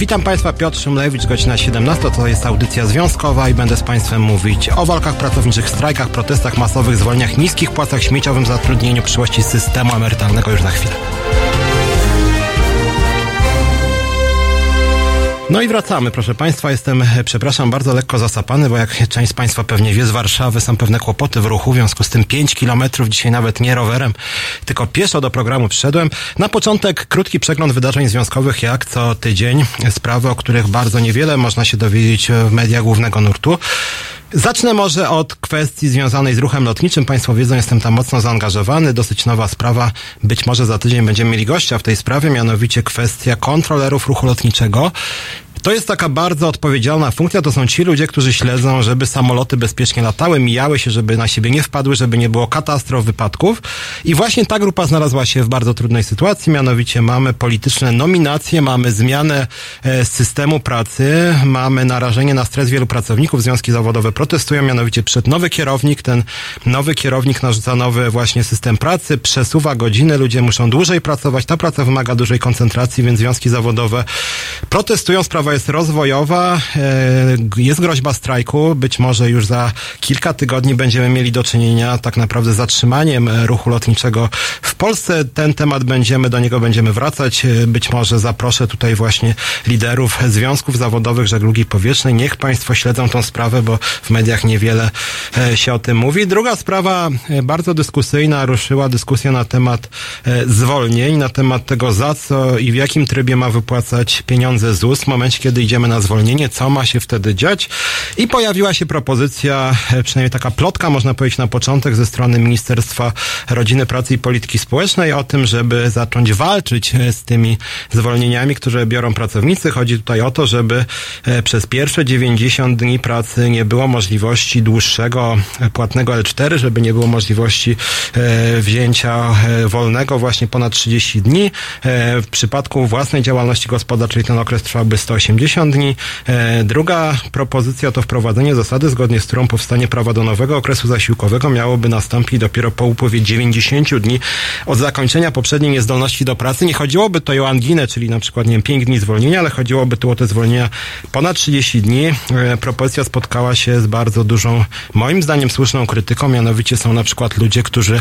Witam Państwa, Piotr Szymlewicz, godzina 17, to jest audycja związkowa i będę z Państwem mówić o walkach pracowniczych, strajkach, protestach masowych, zwolnieniach, niskich płacach, śmieciowym zatrudnieniu, przyszłości systemu emerytalnego już za chwilę. No i wracamy, proszę Państwa. Jestem, przepraszam, bardzo lekko zasapany, bo jak część z Państwa pewnie wie, z Warszawy są pewne kłopoty w ruchu, w związku z tym 5 kilometrów dzisiaj nawet nie rowerem, tylko pieszo do programu przyszedłem. Na początek krótki przegląd wydarzeń związkowych, jak co tydzień. Sprawy, o których bardzo niewiele można się dowiedzieć w mediach głównego nurtu. Zacznę może od kwestii związanej z ruchem lotniczym. Państwo wiedzą, jestem tam mocno zaangażowany. Dosyć nowa sprawa. Być może za tydzień będziemy mieli gościa w tej sprawie, mianowicie kwestia kontrolerów ruchu lotniczego. To jest taka bardzo odpowiedzialna funkcja. To są ci ludzie, którzy śledzą, żeby samoloty bezpiecznie latały, mijały się, żeby na siebie nie wpadły, żeby nie było katastrof, wypadków. I właśnie ta grupa znalazła się w bardzo trudnej sytuacji. Mianowicie mamy polityczne nominacje, mamy zmianę e, systemu pracy, mamy narażenie na stres wielu pracowników. Związki zawodowe protestują, mianowicie przed nowy kierownik. Ten nowy kierownik narzuca nowy właśnie system pracy, przesuwa godziny, ludzie muszą dłużej pracować. Ta praca wymaga dużej koncentracji, więc związki zawodowe protestują. Sprawa jest rozwojowa, e, jest groźba strajku, być może już za kilka tygodni będziemy mieli do czynienia tak naprawdę z zatrzymaniem ruchu lotniczego w Polsce. Ten temat będziemy, do niego będziemy wracać. E, być może zaproszę tutaj właśnie liderów związków zawodowych żeglugi powietrznej. Niech Państwo śledzą tą sprawę, bo w mediach niewiele e, się o tym mówi. Druga sprawa, bardzo dyskusyjna, ruszyła dyskusja na temat zwolnień, na temat tego za co i w jakim trybie ma wypłacać pieniądze ZUS w momencie, kiedy idziemy na zwolnienie, co ma się wtedy dziać. I pojawiła się propozycja, e, przynajmniej taka plotka, można powiedzieć na początek, ze strony Ministerstwa Rodziny, Pracy i Polityki Społecznej o tym, żeby zacząć walczyć e, z tymi zwolnieniami, które biorą pracownicy. Chodzi tutaj o to, żeby e, przez pierwsze 90 dni pracy nie było możliwości dłuższego płatnego L4, żeby nie było możliwości wzięcia wolnego właśnie ponad 30 dni. W przypadku własnej działalności gospodarczej ten okres trwałby 180 180 dni. E, druga propozycja to wprowadzenie zasady, zgodnie z którą powstanie prawa do nowego okresu zasiłkowego miałoby nastąpić dopiero po upływie 90 dni od zakończenia poprzedniej niezdolności do pracy. Nie chodziłoby to o anginę, czyli na przykład, nie wiem, 5 dni zwolnienia, ale chodziłoby tu o te zwolnienia ponad 30 dni. E, propozycja spotkała się z bardzo dużą, moim zdaniem, słuszną krytyką, mianowicie są na przykład ludzie, którzy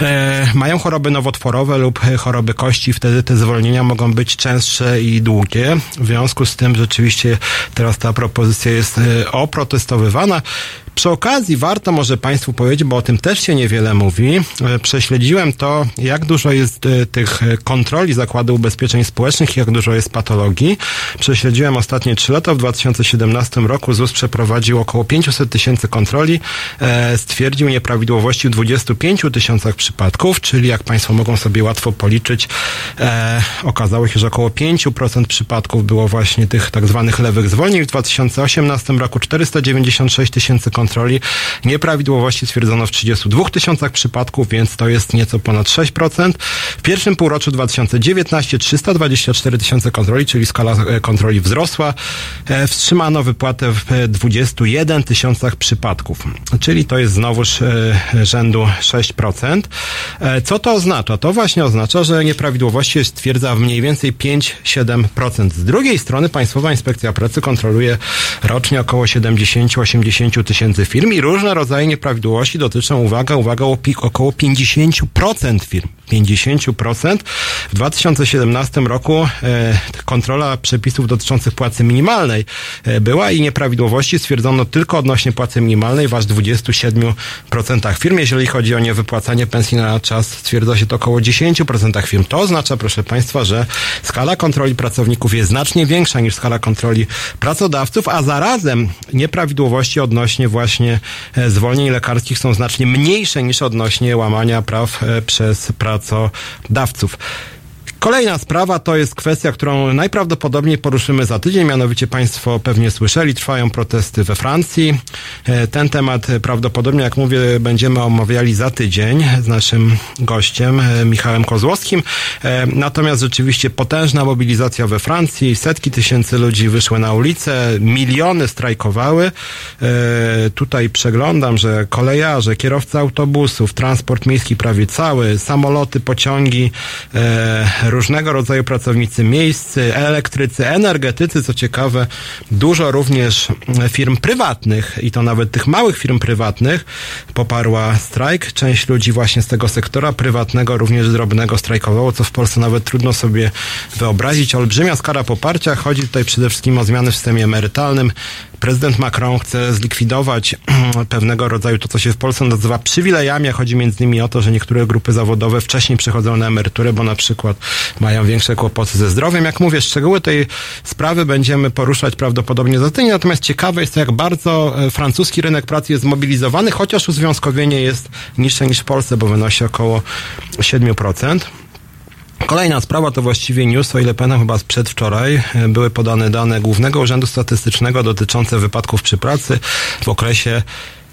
e, mają choroby nowotworowe lub choroby kości, wtedy te zwolnienia mogą być częstsze i długie. W związku z tym rzeczywiście teraz ta propozycja jest e, oprotestowywana. Przy okazji warto może Państwu powiedzieć, bo o tym też się niewiele mówi. E, prześledziłem to, jak dużo jest e, tych kontroli Zakładu Ubezpieczeń Społecznych, jak dużo jest patologii. Prześledziłem ostatnie trzy lata. W 2017 roku ZUS przeprowadził około 500 tysięcy kontroli. Stwierdził nieprawidłowości w 25 tysiącach przypadków, czyli jak Państwo mogą sobie łatwo policzyć, okazało się, że około 5% przypadków było właśnie tych tak zwanych lewych zwolnień. W 2018 roku 496 tysięcy kontroli. Nieprawidłowości stwierdzono w 32 tysiącach przypadków, więc to jest nieco ponad 6%. W pierwszym półroczu 2019 324 tysiące kontroli, czyli skala e, kontroli wzrosła. E, wstrzymano wypłatę w 21 tysiącach przypadków, czyli to jest znowuż e, rzędu 6%. Co to oznacza? To właśnie oznacza, że nieprawidłowości stwierdza mniej więcej 5-7%. Z drugiej strony Państwowa Inspekcja Pracy kontroluje rocznie około 70-80 tysięcy firm i różne rodzaje nieprawidłowości dotyczą, uwaga, uwaga, około 50% firm. 50%. W 2017 roku e, kontrola przepisów dotyczących płacy minimalnej e, była i nieprawidłowości stwierdzono tylko odnośnie płacy minimalnej w aż 27% firm. Jeżeli chodzi o niewypłacanie pensji na czas, stwierdza się to około 10% firm. To oznacza, proszę Państwa, że skala kontroli pracowników jest znacznie większa niż skala kontroli pracodawców, a zarazem nieprawidłowości odnośnie właśnie e, zwolnień lekarskich są znacznie mniejsze niż odnośnie łamania praw przez pracodawców. Kolejna sprawa to jest kwestia, którą najprawdopodobniej poruszymy za tydzień, mianowicie Państwo pewnie słyszeli, trwają protesty we Francji. E, ten temat prawdopodobnie, jak mówię, będziemy omawiali za tydzień z naszym gościem, e, Michałem Kozłowskim. E, natomiast rzeczywiście potężna mobilizacja we Francji, setki tysięcy ludzi wyszły na ulicę, miliony strajkowały. Tutaj przeglądam, że kolejarze, kierowcy autobusów, transport miejski prawie cały, samoloty, pociągi, różnego rodzaju pracownicy miejscy, elektrycy, energetycy, co ciekawe, dużo również firm prywatnych i to nawet tych małych firm prywatnych poparła strajk. Część ludzi właśnie z tego sektora prywatnego, również drobnego strajkowało, co w Polsce nawet trudno sobie wyobrazić. Olbrzymia skala poparcia. Chodzi tutaj przede wszystkim o zmiany w systemie emerytalnym. Prezydent Macron chce zlikwidować pewnego rodzaju to, co się w Polsce nazywa przywilejami. Chodzi między innymi o to, że niektóre grupy zawodowe wcześniej przychodzą na emeryturę, bo na przykład mają większe kłopoty ze zdrowiem. Jak mówię, szczegóły tej sprawy będziemy poruszać prawdopodobnie za tydzień. Natomiast ciekawe jest to, jak bardzo e, francuski rynek pracy jest zmobilizowany, chociaż uzwiązkowienie jest niższe niż w Polsce, bo wynosi około 7%. Kolejna sprawa to właściwie news, o ile pamiętam chyba przedwczoraj, e, były podane dane Głównego Urzędu Statystycznego dotyczące wypadków przy pracy w okresie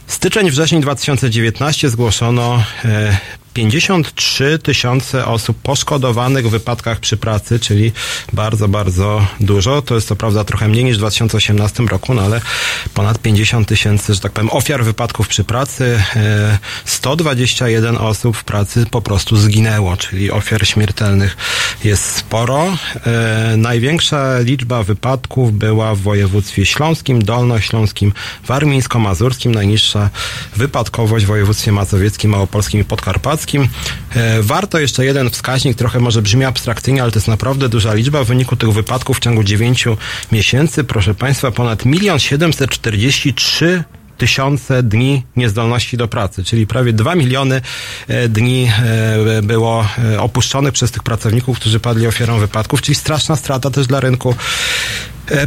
styczeń-wrzesień 2019 zgłoszono e, 53 tysiące osób poszkodowanych w wypadkach przy pracy, czyli bardzo, bardzo dużo. To jest to prawda trochę mniej niż w 2018 roku, no ale ponad 50 tysięcy, że tak powiem, ofiar wypadków przy pracy. 121 e, osób w pracy po prostu zginęło, czyli ofiar śmiertelnych jest sporo. E, największa liczba wypadków była w województwie śląskim, dolnośląskim, warmińsko-mazurskim, najniższa wypadkowość w województwie mazowieckim, małopolskim i podkarpackim. E, warto jeszcze jeden wskaźnik, trochę może brzmi abstrakcyjnie, ale to jest naprawdę duża liczba. W wyniku tych wypadków w ciągu 9 miesięcy, proszę Państwa, ponad 1 743 tysiące dni niezdolności do pracy, czyli prawie 2 miliony e, dni e, było opuszczonych przez tych pracowników, którzy padli ofiarą wypadków, czyli straszna strata też dla rynku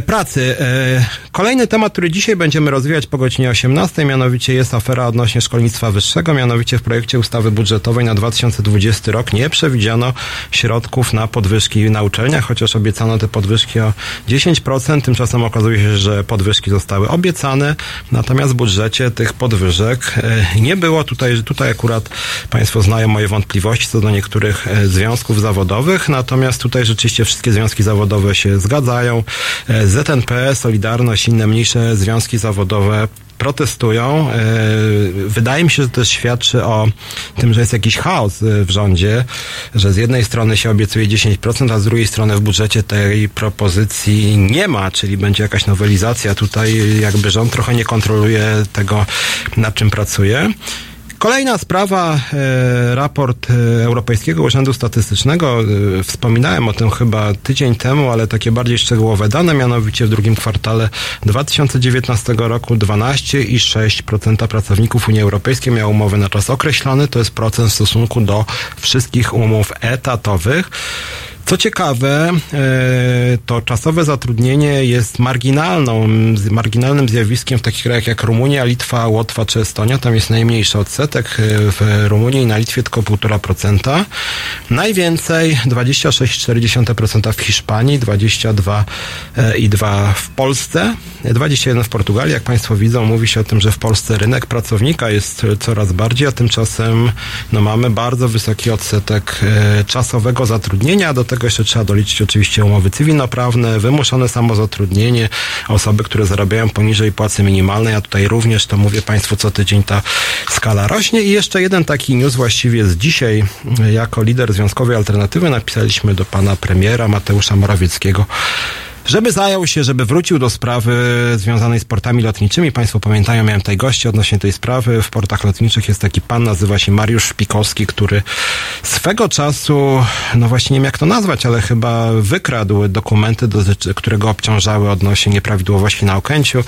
pracy. E, kolejny temat, który dzisiaj będziemy rozwijać po godzinie 18, mianowicie jest afera odnośnie szkolnictwa wyższego. Mianowicie w projekcie ustawy budżetowej na 2020 rok nie przewidziano środków na podwyżki na uczelniach, chociaż obiecano te podwyżki o 10%. Tymczasem okazuje się, że podwyżki zostały obiecane, natomiast w budżecie tych podwyżek e, nie było. Tutaj, tutaj akurat Państwo znają moje wątpliwości co do niektórych związków zawodowych, natomiast tutaj rzeczywiście wszystkie związki zawodowe się zgadzają. ZNP, Solidarność, inne mniejsze związki zawodowe protestują. E, wydaje mi się, że to świadczy o tym, że jest jakiś chaos e, w rządzie, że z jednej strony się obiecuje 10%, a z drugiej strony w budżecie tej propozycji nie ma, czyli będzie jakaś nowelizacja. Tutaj jakby rząd trochę nie kontroluje tego, nad czym pracuje. Kolejna sprawa, e, raport e, Europejskiego Urzędu Statystycznego. E, wspominałem o tym chyba tydzień temu, ale takie bardziej szczegółowe dane, mianowicie w drugim kwartale 2019 roku 12,6% pracowników Unii Europejskiej miało umowy na czas określony. To jest procent w stosunku do wszystkich umów etatowych. Co ciekawe, e, to czasowe zatrudnienie jest marginalną, marginalnym zjawiskiem w takich krajach jak Rumunia, Litwa, Łotwa czy Estonia. Tam jest najmniejszy odsetek. E, w Rumunii i na Litwie tylko 1,5%. Najwięcej 26,4% w Hiszpanii, 22,2% w Polsce, 21% w Portugalii. Jak Państwo widzą, mówi się o tym, że w Polsce rynek pracownika jest coraz bardziej, a tymczasem no, mamy bardzo wysoki odsetek e, czasowego zatrudnienia. Do tego jeszcze trzeba doliczyć oczywiście umowy cywilnoprawne, wymuszone samozatrudnienie, osoby, które zarabiają poniżej płacy minimalnej, a tutaj również, to mówię Państwu co tydzień ta skala rośnie. I jeszcze jeden taki news właściwie z dzisiaj, jako lider Związkowej Alternatywy napisaliśmy do pana premiera Mateusza Morawieckiego, żeby zajął się, żeby wrócił do sprawy związanej z portami lotniczymi. Państwo pamiętają, miałem tutaj gości odnośnie tej sprawy. W portach lotniczych jest taki pan, nazywa się Mariusz Szpikowski, który swego czasu, no właśnie nie wiem jak to nazwać, ale chyba wykradł dokumenty, które go obciążały odnośnie nieprawidłowości na Okęciu.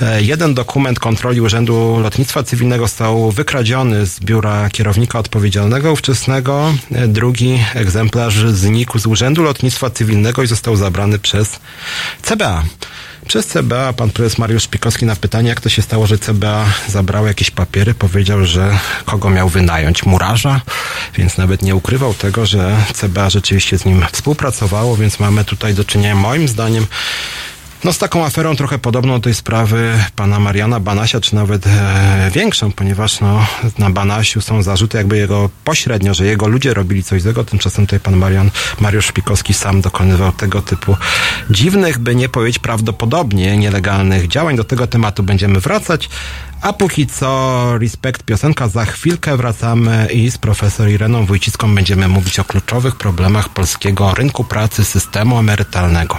E, jeden dokument kontroli Urzędu Lotnictwa Cywilnego został wykradziony z biura kierownika odpowiedzialnego ówczesnego. E, drugi egzemplarz znikł z Urzędu Lotnictwa Cywilnego i został zabrany przez CBA. Przez CBA pan prezes Mariusz Szpikowski na pytanie, jak to się stało, że CBA zabrało jakieś papiery, powiedział, że kogo miał wynająć? Murarza, więc nawet nie ukrywał tego, że CBA rzeczywiście z nim współpracowało, więc mamy tutaj do czynienia moim zdaniem No z taką aferą trochę podobną do tej sprawy pana Mariana Banasia, czy nawet e, większą, ponieważ no, na Banasiu są zarzuty jakby jego pośrednio, że jego ludzie robili coś złego, tymczasem tutaj pan Marian, Mariusz Szpikowski sam dokonywał tego typu dziwnych, by nie powiedzieć prawdopodobnie nielegalnych działań. Do tego tematu będziemy wracać. A póki co, respekt piosenka, za chwilkę wracamy i z profesor Ireną Wójcicką będziemy mówić o kluczowych problemach polskiego rynku pracy, systemu emerytalnego.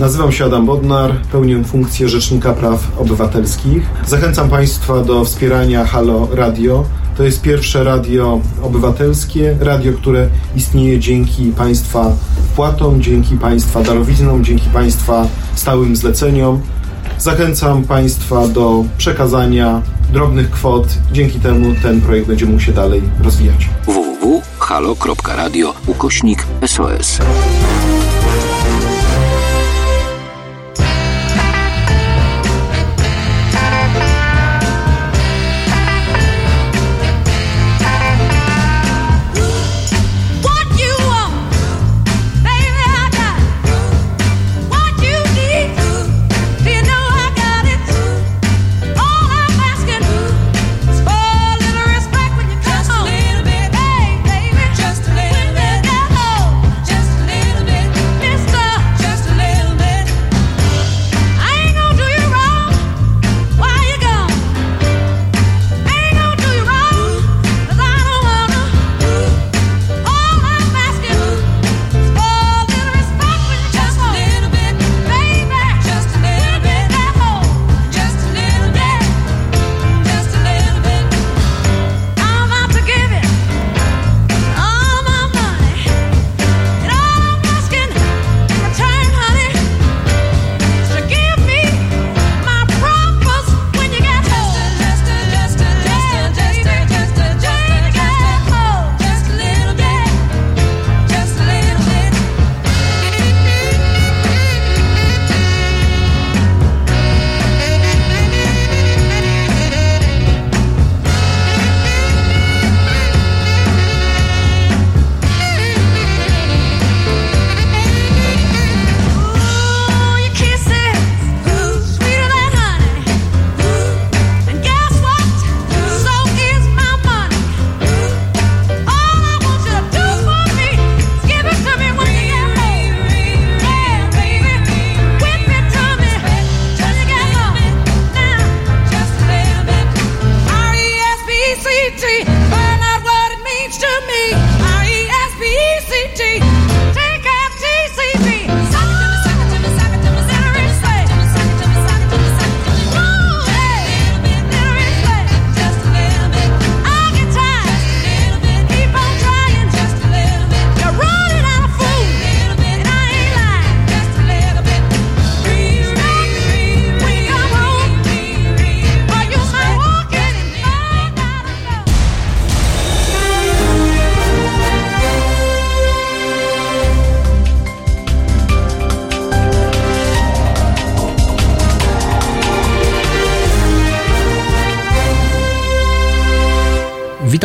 Nazywam się Adam Bodnar, pełnię funkcję Rzecznika Praw Obywatelskich. Zachęcam Państwa do wspierania Halo Radio. To jest pierwsze radio obywatelskie, radio, które istnieje dzięki Państwa wpłatom, dzięki Państwa darowiznom, dzięki Państwa stałym zleceniom. Zachęcam Państwa do przekazania drobnych kwot. Dzięki temu ten projekt będzie mógł się dalej rozwijać. www.halo.radio ukośnik SOS.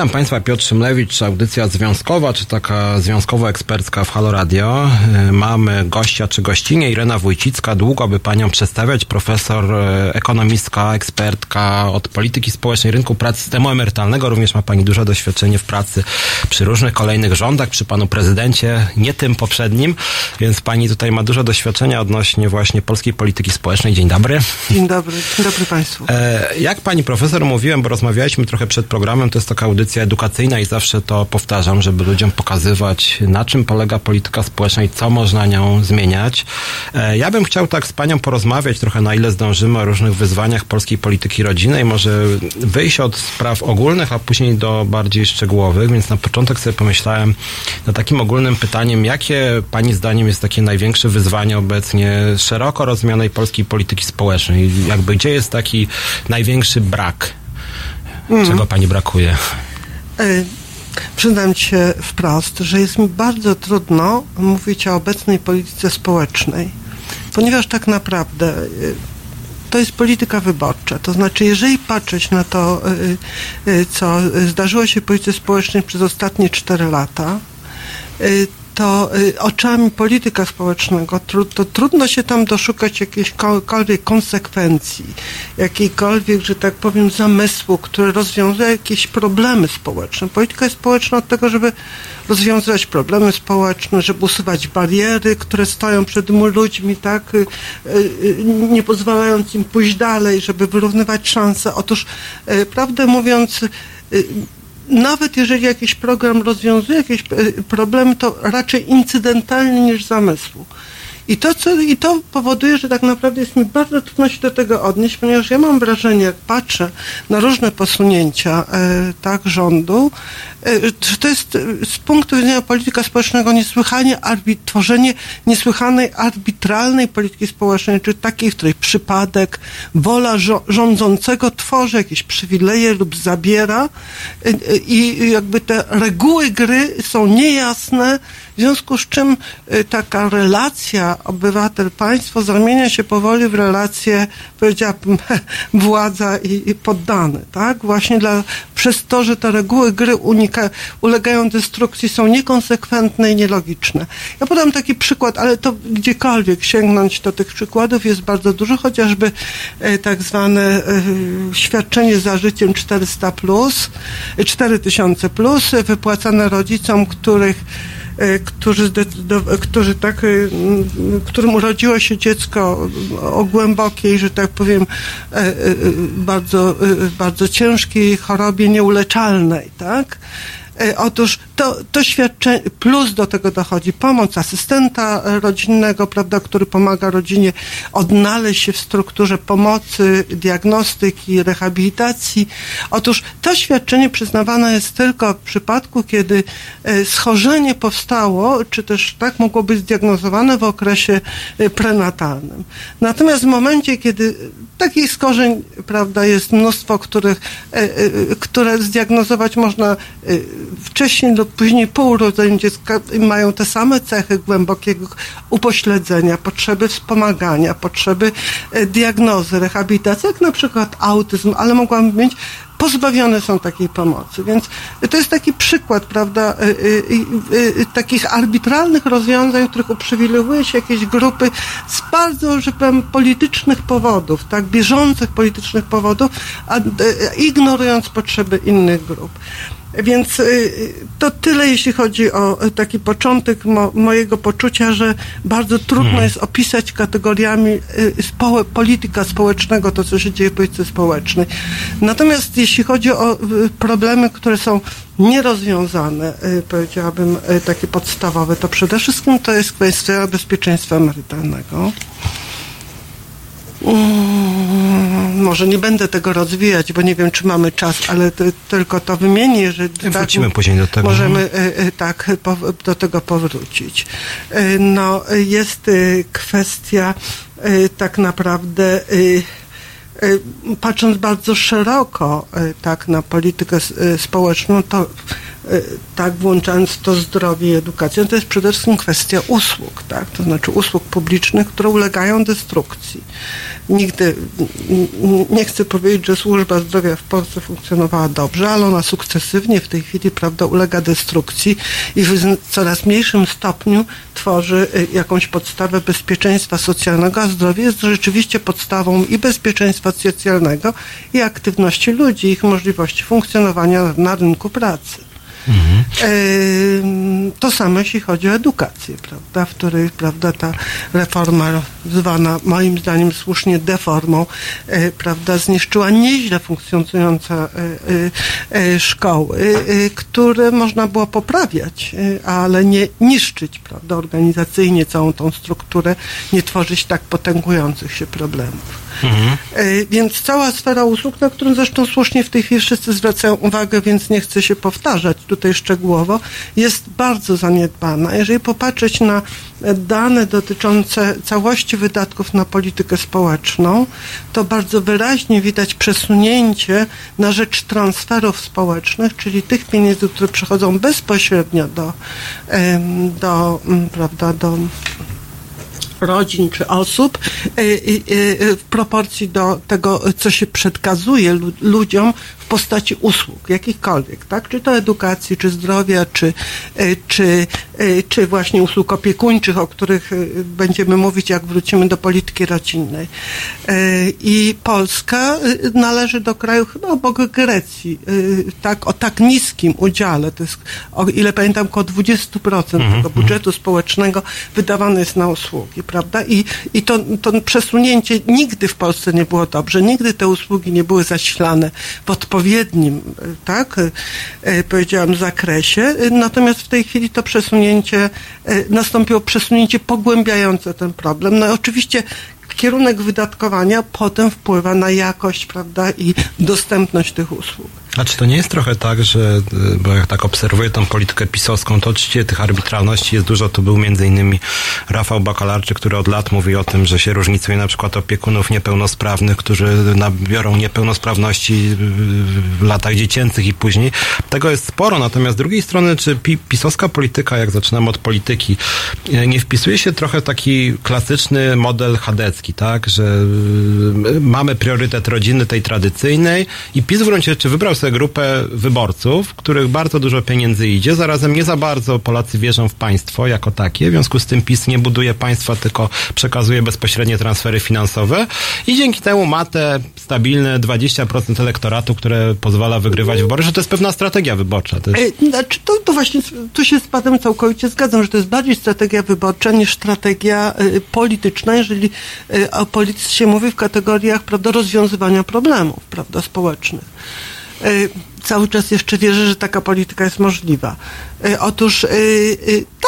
Witam Państwa, Piotr Szymlewicz, audycja związkowa, czy taka związkowo-ekspercka w Halo Radio. Y, Mamy gościa czy gościnie, Irena Wójcicka, długo by Panią przedstawiać, profesor, y, ekonomistka, ekspertka od polityki społecznej, rynku pracy, systemu emerytalnego. Również ma Pani duże doświadczenie w pracy przy różnych kolejnych rządach, przy Panu prezydencie, nie tym poprzednim, więc Pani tutaj ma dużo doświadczenia odnośnie właśnie polskiej polityki społecznej. Dzień dobry. Dzień dobry, dzień dobry Państwu. E, Jak pani profesor mówiłem, bo rozmawialiśmy trochę przed programem, to jest taka audycja edukacyjna i zawsze to powtarzam, żeby ludziom pokazywać, na czym polega polityka społeczna i co można nią zmieniać. E, Ja bym chciał tak z panią porozmawiać trochę, na ile zdążymy o różnych wyzwaniach polskiej polityki rodzinnej, może wyjść od spraw ogólnych, a później do bardziej szczegółowych, więc na początek sobie pomyślałem na takim ogólnym pytaniem, jakie pani zdaniem jest takie największe wyzwanie obecnie szeroko rozumianej polskiej polityki społecznej? Jakby gdzie jest taki największy brak? Czego pani brakuje? Przyznam się wprost, że jest mi bardzo trudno mówić o obecnej polityce społecznej, ponieważ tak naprawdę y, to jest polityka wyborcza. To znaczy, jeżeli patrzeć na to, y, y, co zdarzyło się w polityce społecznej przez ostatnie cztery lata, to y, oczami polityka społecznego to trudno się tam doszukać jakiejkolwiek konsekwencji, jakiejkolwiek, że tak powiem, zamysłu, który rozwiązuje jakieś problemy społeczne. Polityka jest społeczna od tego, żeby rozwiązywać problemy społeczne, żeby usuwać bariery, które stoją przed ludźmi, tak, y, y, nie pozwalając im pójść dalej, żeby wyrównywać szanse. Otóż, prawdę mówiąc, nawet jeżeli jakiś program rozwiązuje jakieś e, problemy, to raczej incydentalnie niż zamysłu. I to, co, I to powoduje, że tak naprawdę jest mi bardzo trudno się do tego odnieść, ponieważ ja mam wrażenie, jak patrzę na różne posunięcia e, tak rządu, to jest e, z punktu widzenia polityka społecznego niesłychanie tworzenie niesłychanej arbitralnej polityki społecznej, czy takiej, w której przypadek, wola rządzącego tworzy jakieś przywileje lub zabiera e, e, i jakby te reguły gry są niejasne, w związku z czym taka relacja obywatel-państwo zamienia się powoli w relację, powiedziałabym, władza i, i poddany, tak? Właśnie dla, przez to, że te reguły gry unika, ulegają destrukcji, są niekonsekwentne i nielogiczne. Ja podam taki przykład, ale to gdziekolwiek sięgnąć do tych przykładów jest bardzo dużo, chociażby e, tak zwane e, świadczenie za życiem 400 plus, e, 4000 plus, e, wypłacane rodzicom, których którzy, zdecydow- którzy tak, e, którym urodziło się dziecko o głębokiej, że tak powiem, e, e, e, bardzo, e, bardzo ciężkiej chorobie nieuleczalnej, tak? E, Otóż to, to świadczenie, plus do tego dochodzi pomoc asystenta rodzinnego, prawda, który pomaga rodzinie odnaleźć się w strukturze pomocy, diagnostyki, rehabilitacji. Otóż to świadczenie przyznawane jest tylko w przypadku, kiedy e, schorzenie powstało, czy też tak mogło być zdiagnozowane w okresie e, prenatalnym. Natomiast w momencie, kiedy takich schorzeń, prawda, jest mnóstwo, których, e, e, które zdiagnozować można e, wcześniej lub później po urodzeniu dziecka mają te same cechy głębokiego upośledzenia, potrzeby wspomagania, potrzeby diagnozy, rehabilitacji, jak na przykład autyzm, ale mogłam mieć pozbawione są takiej pomocy. Więc to jest taki przykład, prawda, y, y, y, takich arbitralnych rozwiązań, w których uprzywilejowuje się jakieś grupy z bardzo, że powiem, politycznych powodów, tak, bieżących politycznych powodów, a, ignorując potrzeby innych grup. Więc y, to tyle, jeśli chodzi o y, taki początek mo, mojego poczucia, że bardzo trudno jest opisać kategoriami y, społe, polityka społecznego to, co się dzieje w polityce społecznej. Natomiast jeśli chodzi o problemy, które są nierozwiązane, powiedziałabym takie podstawowe, to przede wszystkim to jest kwestia bezpieczeństwa emerytalnego. Mm, może nie będę tego rozwijać, bo nie wiem, czy mamy czas, ale to, tylko to wymienię, że Wrócimy później do tego. możemy e, e, tak do tego powrócić. E, No, e, jest e, kwestia e, tak naprawdę e, e, patrząc bardzo szeroko e, tak na politykę e, społeczną, to e, tak włączając to zdrowie i edukację, to jest przede wszystkim kwestia usług, tak? To znaczy usług publicznych, które ulegają destrukcji. Nigdy nie chcę powiedzieć, że służba zdrowia w Polsce funkcjonowała dobrze, ale ona sukcesywnie w tej chwili, prawda, ulega destrukcji i w coraz mniejszym stopniu tworzy y, jakąś podstawę bezpieczeństwa socjalnego, a zdrowie jest rzeczywiście podstawą i bezpieczeństwa socjalnego, i aktywności ludzi, ich możliwości funkcjonowania na rynku pracy. Ym, To samo jeśli chodzi o edukację, prawda, w której prawda, ta reforma zwana moim zdaniem słusznie deformą, e, prawda, zniszczyła nieźle funkcjonujące e, szkoły, które można było poprawiać, ale nie niszczyć, prawda, organizacyjnie całą tą strukturę, nie tworzyć tak potęgujących się problemów. E, Więc cała sfera usług, na którą zresztą słusznie w tej chwili wszyscy zwracają uwagę, więc nie chcę się powtarzać tutaj szczegółowo, jest bardzo zaniedbana. Jeżeli popatrzeć na dane dotyczące całości wydatków na politykę społeczną, to bardzo wyraźnie widać przesunięcie na rzecz transferów społecznych, czyli tych pieniędzy, które przychodzą bezpośrednio do, do, prawda, do rodzin czy osób y, y, y, w proporcji do tego, co się przekazuje lu- ludziom w postaci usług, jakichkolwiek, tak? Czy to edukacji, czy zdrowia, czy, y, czy, y, czy właśnie usług opiekuńczych, o których y, będziemy mówić, jak wrócimy do polityki rodzinnej. I Polska należy do kraju chyba obok Grecji, tak, o tak niskim udziale, to jest, o ile pamiętam, około 20% tego budżetu społecznego wydawane jest na usługi, prawda? I, i to, to przesunięcie nigdy w Polsce nie było dobrze, nigdy te usługi nie były zasilane w odpowiednim, tak, y, powiedziałam, zakresie, natomiast w tej chwili to przesunięcie, y, nastąpiło przesunięcie pogłębiające ten problem. No i oczywiście kierunek wydatkowania potem wpływa na jakość, prawda, i dostępność tych usług. A czy to nie jest trochę tak, że, y, bo jak tak obserwuję tą politykę pisowską, to oczywiście tych arbitralności jest dużo. Tu był między innymi Rafał Bakalarczyk, który od lat mówi o tym, że się różnicuje na przykład opiekunów niepełnosprawnych, którzy nabiorą niepełnosprawności w latach dziecięcych i później. Tego jest sporo, natomiast z drugiej strony, czy pi- pisowska polityka, jak zaczynamy od polityki, y, nie wpisuje się trochę taki klasyczny model chadecki, tak, że y, mamy priorytet rodziny tej tradycyjnej i PiS w gruncie rzeczy wybrał sobie grupę wyborców, których bardzo dużo pieniędzy idzie, zarazem nie za bardzo Polacy wierzą w państwo jako takie, w związku z tym PiS nie buduje państwa, tylko przekazuje bezpośrednie transfery finansowe i dzięki temu ma te stabilne 20% elektoratu, które pozwala wygrywać wybory, że to jest pewna strategia wyborcza. To jest... E, Znaczy, to, to właśnie, tu się z panem całkowicie zgadzam, że to jest bardziej strategia wyborcza niż strategia e, polityczna, jeżeli e, o polityce się mówi w kategoriach, prawda, rozwiązywania problemów, prawda, społecznych. E, Cały czas jeszcze wierzę, że taka polityka jest możliwa. E, Otóż e, e,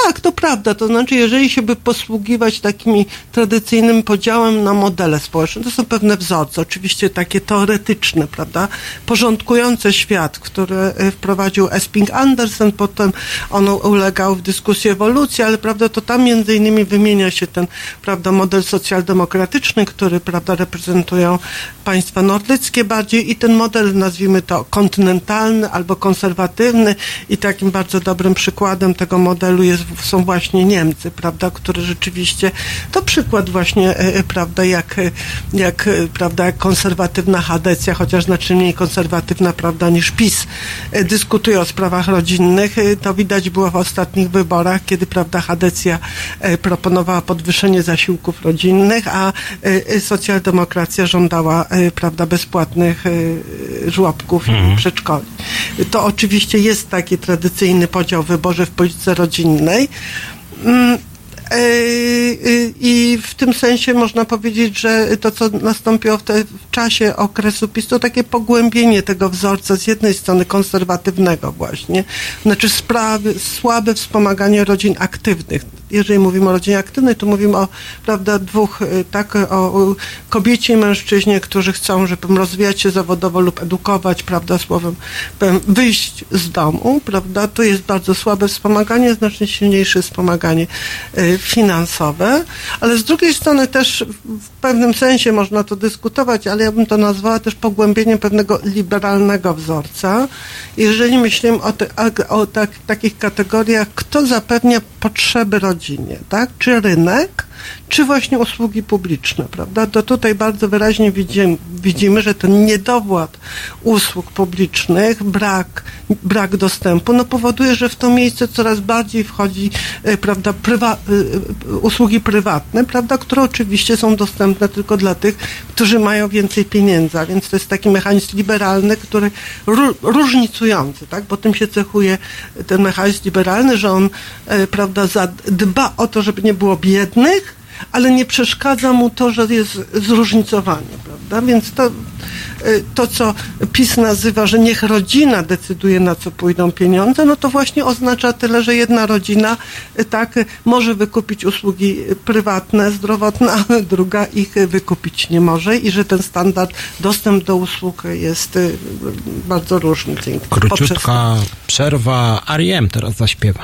tak, to prawda, to znaczy, jeżeli się by posługiwać takimi tradycyjnym podziałem na modele społeczne, to są pewne wzorce, oczywiście takie teoretyczne, prawda, porządkujące świat, który wprowadził Esping Andersen, potem on ulegał w dyskusji ewolucji, ale prawda, to tam między innymi wymienia się ten, prawda, model socjaldemokratyczny, który, prawda, reprezentują państwa nordyckie bardziej i ten model, nazwijmy to kontynentalny albo konserwatywny i takim bardzo dobrym przykładem tego modelu jest, są właśnie Niemcy, prawda, które rzeczywiście, to przykład właśnie, e, e, prawda, jak, e, jak, prawda, jak konserwatywna Hadecja, chociaż znacznie mniej konserwatywna, prawda, niż PiS, dyskutuje o sprawach rodzinnych. To widać było w ostatnich wyborach, kiedy, prawda, Hadecja proponowała podwyższenie zasiłków rodzinnych, a socjaldemokracja żądała, prawda, bezpłatnych żłobków i przedszkoli. To oczywiście jest taki tradycyjny podział w wyborze w polityce rodzinnej. Mm, e, e, I w tym sensie można powiedzieć, że to, co nastąpiło w, te, w czasie okresu PiS, to takie pogłębienie tego wzorca z jednej strony konserwatywnego właśnie, znaczy sprawy, słabe wspomaganie rodzin aktywnych. Jeżeli mówimy o rodzinie aktywnej, to mówimy o prawda, dwóch, e, tak, o, kobiecie i mężczyźnie, którzy chcą, żeby rozwijać się zawodowo lub edukować, prawda, słowem, wyjść z domu, prawda, to jest bardzo słabe wspomaganie, znacznie silniejsze wspomaganie e, finansowe, ale z drugiej strony też w pewnym sensie można to dyskutować, ale ja bym to nazwała też pogłębieniem pewnego liberalnego wzorca. Jeżeli myślimy o, te, o tak, takich kategoriach, kto zapewnia potrzeby rodzinie, tak? Czy rynek, czy właśnie usługi publiczne, prawda? To tutaj bardzo wyraźnie widzimy, widzimy że ten niedowład usług publicznych, brak, brak dostępu, no powoduje, że w to miejsce coraz bardziej wchodzi, e, prawda, prywa, e, e, usługi prywatne, prawda, które oczywiście są dostępne tylko dla tych, którzy mają więcej pieniędzy, a więc to jest taki mechanizm liberalny, który ró- różnicujący, tak, bo tym się cechuje ten mechanizm liberalny, że on, prawda, za- dba o to, żeby nie było biednych, ale nie przeszkadza mu to, że jest zróżnicowanie, prawda? Więc to, y, to, co PiS nazywa, że niech rodzina decyduje, na co pójdą pieniądze, no to właśnie oznacza tyle, że jedna rodzina y, tak może wykupić usługi prywatne, zdrowotne, a druga ich wykupić nie może i że ten standard, dostęp do usług jest y, bardzo różny. poprzez. Króciutka przerwa. R.E.M. teraz zaśpiewa.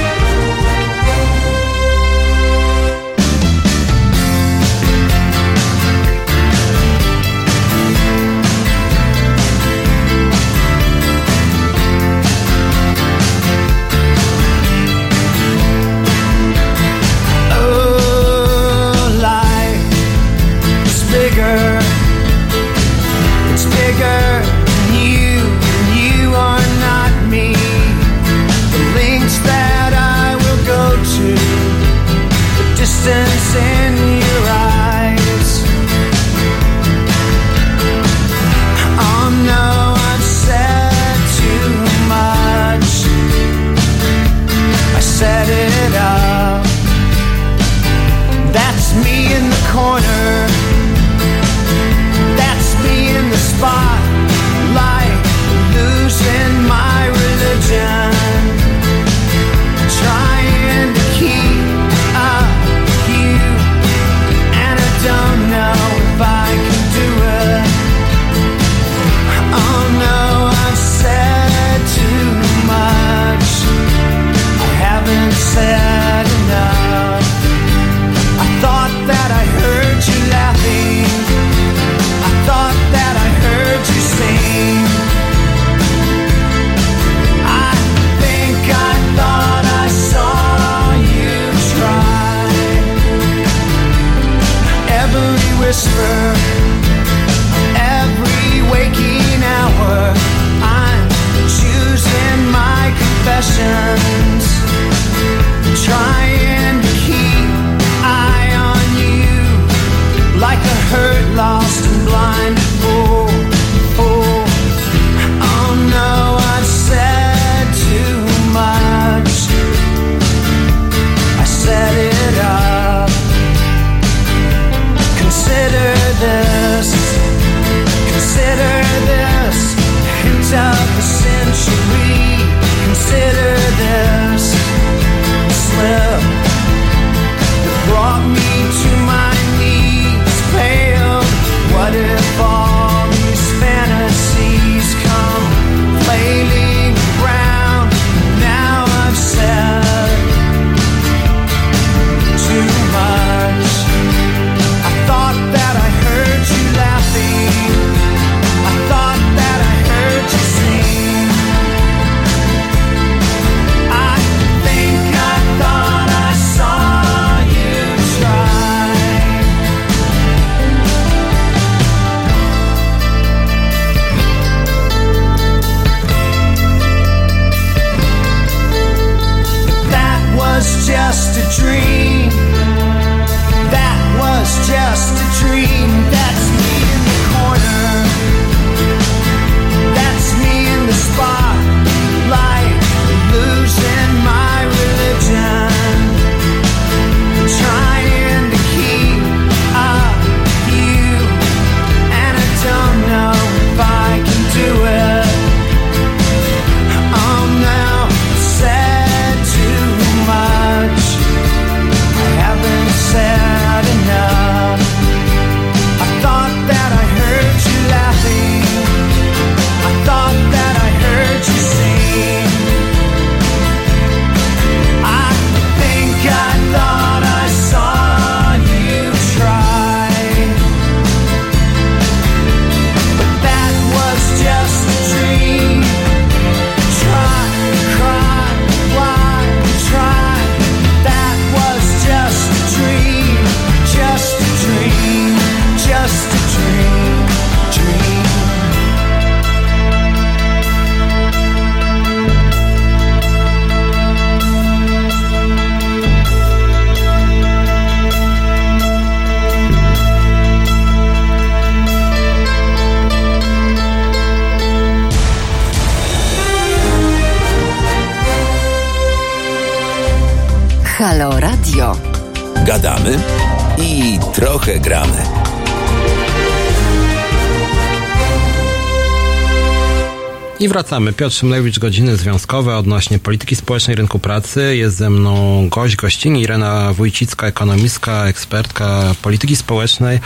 Wracamy. Piotr Szymlewicz, godziny związkowe odnośnie polityki społecznej rynku pracy. Jest ze mną gość gościni Irena Wójcicka, ekonomistka, ekspertka polityki społecznej.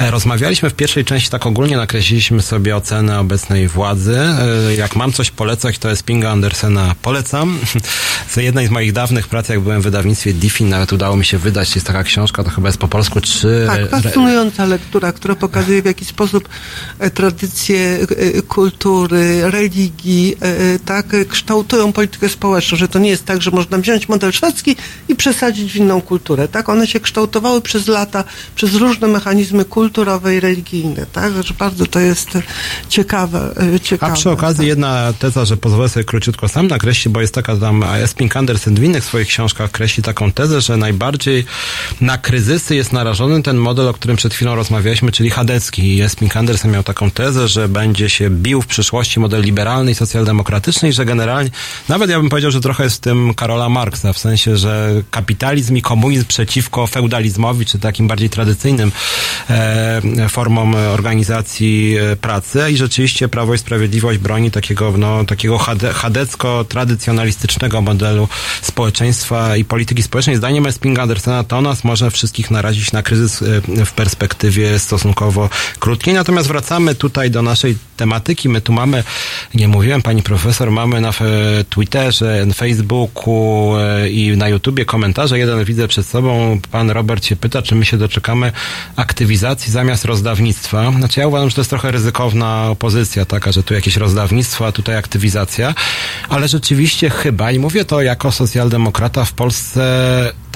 E, Rozmawialiśmy w pierwszej części tak ogólnie, nakreśliliśmy sobie ocenę obecnej władzy. E, Jak mam coś polecać, to jest Pinga Andersena polecam. Z jednej z moich dawnych prac, jak byłem w wydawnictwie Diffin, nawet udało mi się wydać, jest taka książka, to chyba jest po polsku trzy... Tak, fascynująca lektura, która pokazuje w jaki sposób e, tradycje kultury, religii, e, e, tak, kształtują politykę społeczną, że to nie jest tak, że można wziąć model szwedzki i przesadzić w inną kulturę, tak? One się kształtowały przez lata, przez różne mechanizmy kulturowe i religijne, tak? Że bardzo to jest ciekawe, e, ciekawe. A przy okazji tak. jedna teza, że pozwolę sobie króciutko sam nakreślić, bo jest taka tam, a Esping Andersen w innych swoich książkach kreśli taką tezę, że najbardziej na kryzysy jest narażony ten model, o którym przed chwilą rozmawialiśmy, czyli chadecki. Esping Andersen miał taką tezę, że będzie się bił w przyszłości model liberalny i socjaldemokratyczny i że generalnie, nawet ja bym powiedział, że trochę jest w tym Karola Marksa, w sensie, że kapitalizm i komunizm przeciwko feudalizmowi, czy takim bardziej tradycyjnym e, formom organizacji e, pracy i rzeczywiście Prawo i Sprawiedliwość broni takiego, no, takiego chade, chadecko-tradycjonalistycznego modelu społeczeństwa i polityki społecznej. Zdaniem Espinga Andersena to nas może wszystkich narazić na kryzys e, w perspektywie stosunkowo krótkiej. Natomiast wracamy tutaj do naszej tematyki. My tu mamy, nie mówiłem pani profesor, mamy na Twitterze, na Facebooku e, i na YouTubie komentarze. Jeden widzę przed sobą. Pan Robert się pyta, czy my się doczekamy aktywizacji zamiast rozdawnictwa. Znaczy ja uważam, że to jest trochę ryzykowna opozycja taka, że tu jakieś rozdawnictwo, a tutaj aktywizacja. Ale rzeczywiście chyba, i mówię to jako socjaldemokrata w Polsce,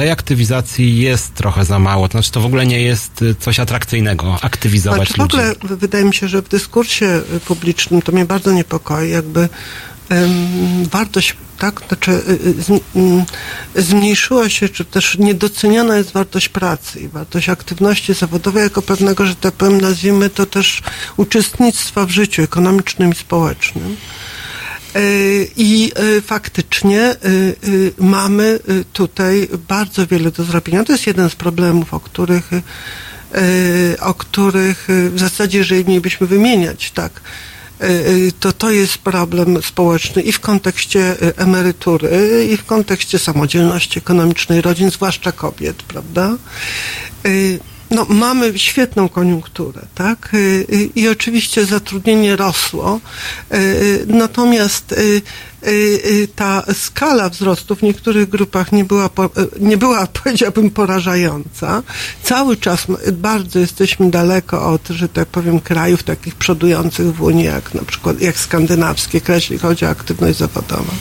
tej aktywizacji jest trochę za mało. To znaczy to w ogóle nie jest y, coś atrakcyjnego, aktywizować Znaczy, w ludzi. ogóle wydaje mi się, że w dyskursie y, publicznym to mnie bardzo niepokoi, jakby em, wartość, tak, znaczy y, zmniejszyła się, czy też niedoceniana jest wartość pracy i wartość aktywności zawodowej jako pewnego, że tak powiem, nazwijmy to też uczestnictwa w życiu ekonomicznym i społecznym. Y, I y, faktycznie y, mamy tutaj bardzo wiele do zrobienia. To jest jeden z problemów, o których, o których w zasadzie, jeżeli mielibyśmy wymieniać, tak, to to jest problem społeczny i w kontekście emerytury, i w kontekście samodzielności ekonomicznej rodzin, zwłaszcza kobiet, prawda? No, mamy świetną koniunkturę, tak? Y, y, I oczywiście zatrudnienie rosło, y, natomiast ta skala wzrostu w niektórych grupach nie była, y, nie była, powiedziałbym, porażająca. Cały czas bardzo jesteśmy daleko od, że tak powiem, krajów takich przodujących w Unii, jak na przykład, jak skandynawskie kraje, jeśli chodzi o aktywność zawodową.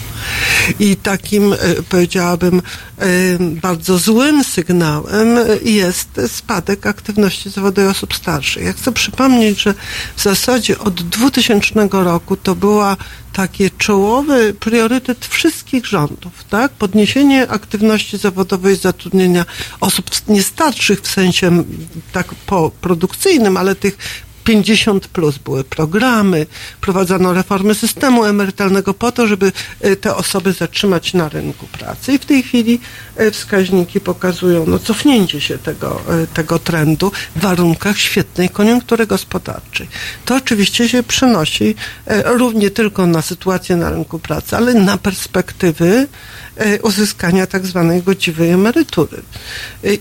I takim, y, powiedziałabym, y, bardzo złym sygnałem y, jest spadek aktywności zawodowej osób starszych. Ja chcę przypomnieć, że w zasadzie od 2000 roku to była taki czołowy priorytet wszystkich rządów, tak? Podniesienie aktywności zawodowej, zatrudnienia osób nie starszych w sensie tak po produkcyjnym, ale tych 50 plus były programy, prowadzono reformy systemu emerytalnego po to, żeby e, te osoby zatrzymać na rynku pracy. I w tej chwili e, wskaźniki pokazują no, cofnięcie się tego, e, tego trendu w warunkach świetnej koniunktury gospodarczej. To oczywiście się przenosi równie tylko na sytuację na rynku pracy, ale na perspektywy uzyskania tak zwanej godziwej emerytury.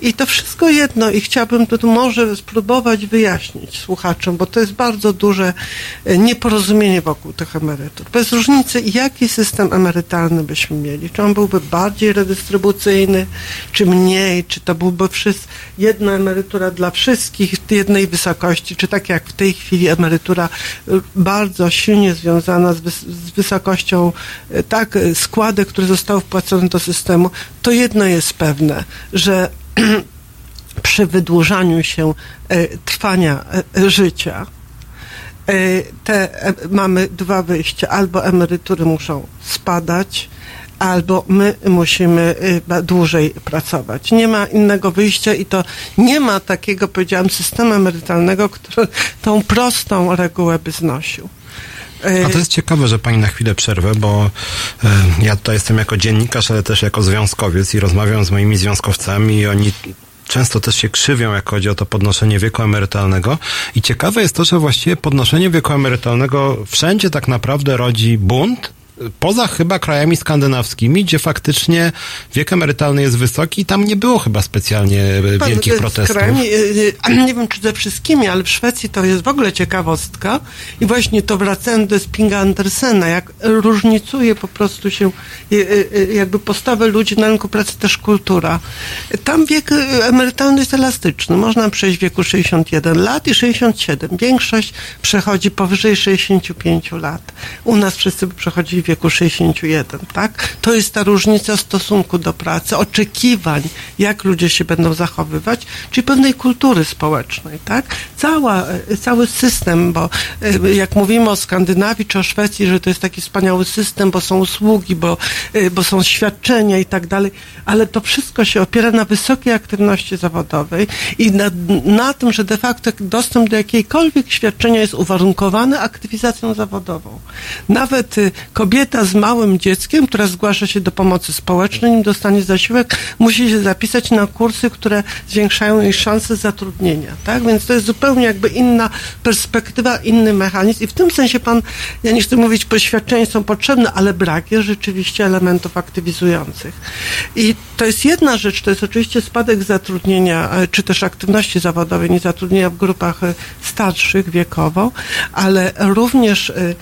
I to wszystko jedno i chciałabym tu może spróbować wyjaśnić słuchaczom, bo to jest bardzo duże e, nieporozumienie wokół tych emerytur. Bez różnicy, jaki system emerytalny byśmy mieli. Czy on byłby bardziej redystrybucyjny, czy mniej, czy to byłby wszyscy, jedna emerytura dla wszystkich w jednej wysokości, czy tak jak w tej chwili emerytura e, bardzo silnie związana z, wys- z wysokością e, tak składek, które zostały wpłacone do systemu, to jedno jest pewne, że przy wydłużaniu się e, trwania e, życia e, te, mamy dwa wyjścia. Albo emerytury muszą spadać, albo my musimy dłużej pracować. Nie ma innego wyjścia i to nie ma takiego, powiedziałam, systemu emerytalnego, który tą prostą regułę by znosił. A to jest ciekawe, że pani na chwilę przerwę, bo ja tutaj jestem jako dziennikarz, ale też jako związkowiec i rozmawiam z moimi związkowcami i oni często też się krzywią, jak chodzi o to podnoszenie wieku emerytalnego. I ciekawe jest to, że właściwie podnoszenie wieku emerytalnego wszędzie tak naprawdę rodzi bunt, poza chyba krajami skandynawskimi, gdzie faktycznie wiek emerytalny jest wysoki i tam nie było chyba specjalnie e, Pan, wielkich protestów. krajami, e, e, nie wiem czy ze wszystkimi, ale w Szwecji to jest w ogóle ciekawostka i właśnie to wracając do Spinga Andersena, jak różnicuje po prostu się jakby postawę ludzi na rynku pracy, też kultura. Tam wiek emerytalny jest elastyczny. Można przejść w wieku 61 lat i 67. Większość przechodzi powyżej 65 lat. U nas wszyscy przechodzili wieku 61, tak? To jest ta różnica stosunku do pracy, oczekiwań, jak ludzie się będą zachowywać, czyli pewnej kultury społecznej, tak? Cała, e, cały system, bo e, jak mówimy o Skandynawii czy o Szwecji, że to jest taki wspaniały system, bo są usługi, bo, e, bo są świadczenia i tak dalej, ale to wszystko się opiera na wysokiej aktywności zawodowej i na, na tym, że de facto dostęp do jakiejkolwiek świadczenia jest uwarunkowany aktywizacją zawodową. Nawet y, kobieta z małym dzieckiem, która zgłasza się do pomocy społecznej, nim dostanie zasiłek, musi się zapisać na kursy, które zwiększają jej szanse zatrudnienia. Tak? Więc to jest zupełnie jakby inna perspektywa, inny mechanizm. I w tym sensie pan, ja nie chcę mówić, poświadczenia są potrzebne, ale brak jest rzeczywiście elementów aktywizujących. I to jest jedna rzecz, to jest oczywiście spadek zatrudnienia, e, czy też aktywności zawodowej, nie zatrudnienia w grupach e, starszych wiekowo, ale również e,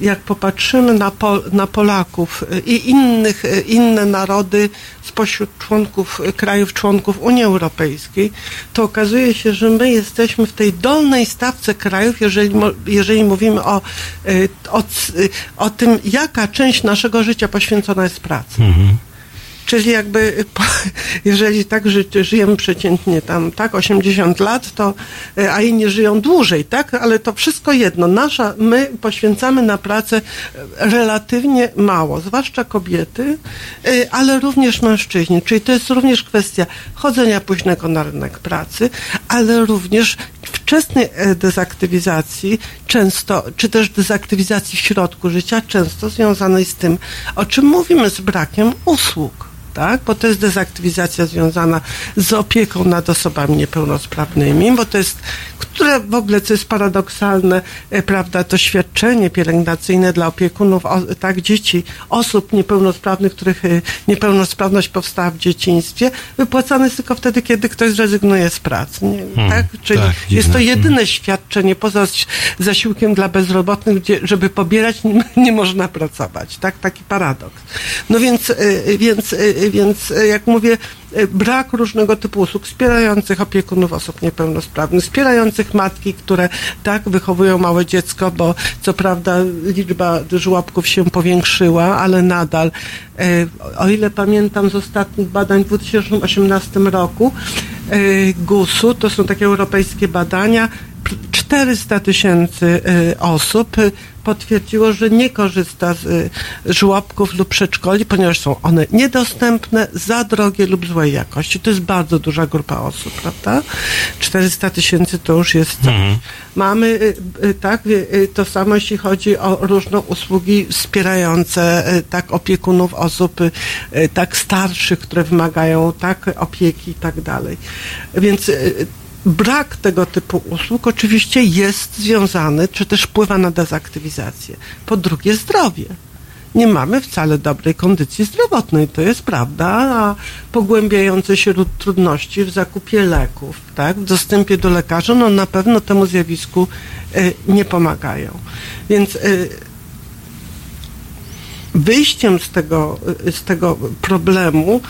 jak popatrzymy na, na Polaków e, i innych, e, inne narody spośród członków, e, krajów członków Unii Europejskiej, to okazuje się, że my jesteśmy w tej dolnej stawce krajów, jeżeli, jeżeli mówimy o, e, o, o tym, jaka część naszego życia poświęcona jest pracy. Czyli jakby, jeżeli tak ży, żyjemy przeciętnie tam, tak, 80 lat, to, e, a inni żyją dłużej, tak, ale to wszystko jedno. Nasza, my poświęcamy na pracę e, relatywnie mało, zwłaszcza kobiety, e, ale również mężczyźni. Czyli to jest również kwestia chodzenia późnego na rynek pracy, ale również wczesnej dezaktywizacji, często, czy też dezaktywizacji w środku życia, często związanej z tym, o czym mówimy, z brakiem usług tak? Bo to jest dezaktywizacja związana z opieką nad osobami niepełnosprawnymi, bo to jest, które w ogóle, co jest paradoksalne, e, prawda, to świadczenie pielęgnacyjne dla opiekunów, tak, dzieci, osób niepełnosprawnych, których e, niepełnosprawność powstała w dzieciństwie, wypłacane jest tylko wtedy, kiedy ktoś zrezygnuje z pracy, nie? tak? Czyli tak, jest to jedyne świadczenie poza zasiłkiem dla bezrobotnych, gdzie, żeby pobierać, nie, nie można pracować, tak? Taki paradoks. No więc, y, więc, więc y, jak mówię, y, brak różnego typu usług wspierających opiekunów osób niepełnosprawnych, wspierających matki, które tak wychowują małe dziecko, bo co prawda liczba żłobków się powiększyła, ale nadal, y, o ile pamiętam z ostatnich badań w 2018 roku, y, GUS-u, to są takie europejskie badania, 400 tysięcy y, osób potwierdziło, że nie korzysta z y, żłobków lub przedszkoli, ponieważ są one niedostępne, za drogie lub złej jakości. To jest bardzo duża grupa osób, prawda? 400 tysięcy to już jest coś. Mamy y, tak, to samo jeśli chodzi o różne usługi wspierające tak opiekunów osób tak starszych, które wymagają tak opieki i tak dalej. Więc brak tego typu usług oczywiście jest związany, czy też wpływa na dezaktywizację. Po drugie, zdrowie. Nie mamy wcale dobrej kondycji zdrowotnej, to jest prawda, a pogłębiające się ru- trudności w zakupie leków, tak, w dostępie do lekarza, no na pewno temu zjawisku y, nie pomagają. Więc y, wyjściem z tego, y, z tego problemu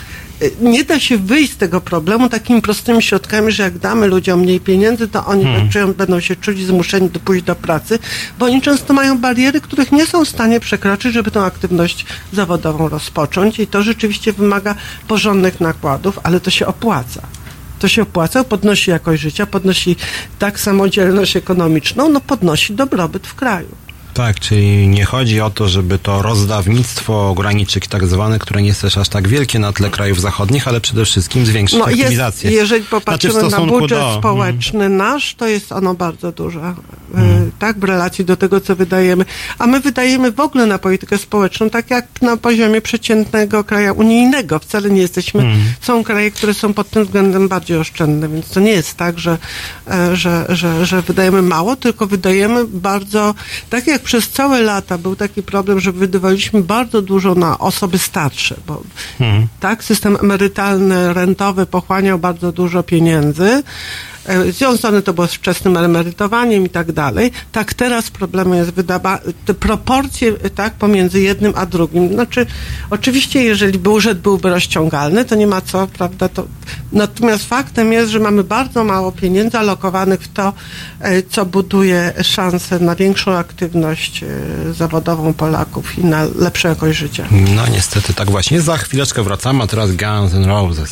nie da się wyjść z tego problemu takimi prostymi środkami, że jak damy ludziom mniej pieniędzy, to oni czują, będą się czuli zmuszeni do pójść do pracy, bo oni często mają bariery, których nie są w stanie przekroczyć, żeby tę aktywność zawodową rozpocząć i to rzeczywiście wymaga porządnych nakładów, ale to się opłaca. To się opłaca, podnosi jakość życia, podnosi tak samodzielność ekonomiczną, no podnosi dobrobyt w kraju. Tak, czyli nie chodzi o to, żeby to rozdawnictwo ograniczyć tak zwane, które nie jest też aż tak wielkie na tle krajów zachodnich, ale przede wszystkim zwiększyć No jest, aktywizację. jeżeli popatrzymy Znaczy na budżet do- społeczny nasz, to jest ono bardzo duże, Mhm. tak, w relacji do tego, co wydajemy. A my wydajemy w ogóle na politykę społeczną, tak jak na poziomie przeciętnego kraja unijnego. Wcale nie jesteśmy, Mhm. są kraje, które są pod tym względem bardziej oszczędne, więc to nie jest tak, że, e, że, że, że wydajemy mało, tylko wydajemy bardzo, tak jak przez całe lata był taki problem, że wydawaliśmy bardzo dużo na osoby starsze, bo tak, system emerytalny, rentowy pochłaniał bardzo dużo pieniędzy. E, Związane to było z wczesnym emerytowaniem i tak dalej. Tak teraz problemem jest wydawa- te proporcje e, tak, pomiędzy jednym a drugim. Znaczy, oczywiście, jeżeli budżet byłby rozciągalny, to nie ma co, prawda, to... Natomiast faktem jest, że mamy bardzo mało pieniędzy alokowanych w to, e, co buduje szanse na większą aktywność zawodową Polaków i na lepszą jakość życia. No niestety tak właśnie. Za chwileczkę wracamy, a teraz Guns N' Roses.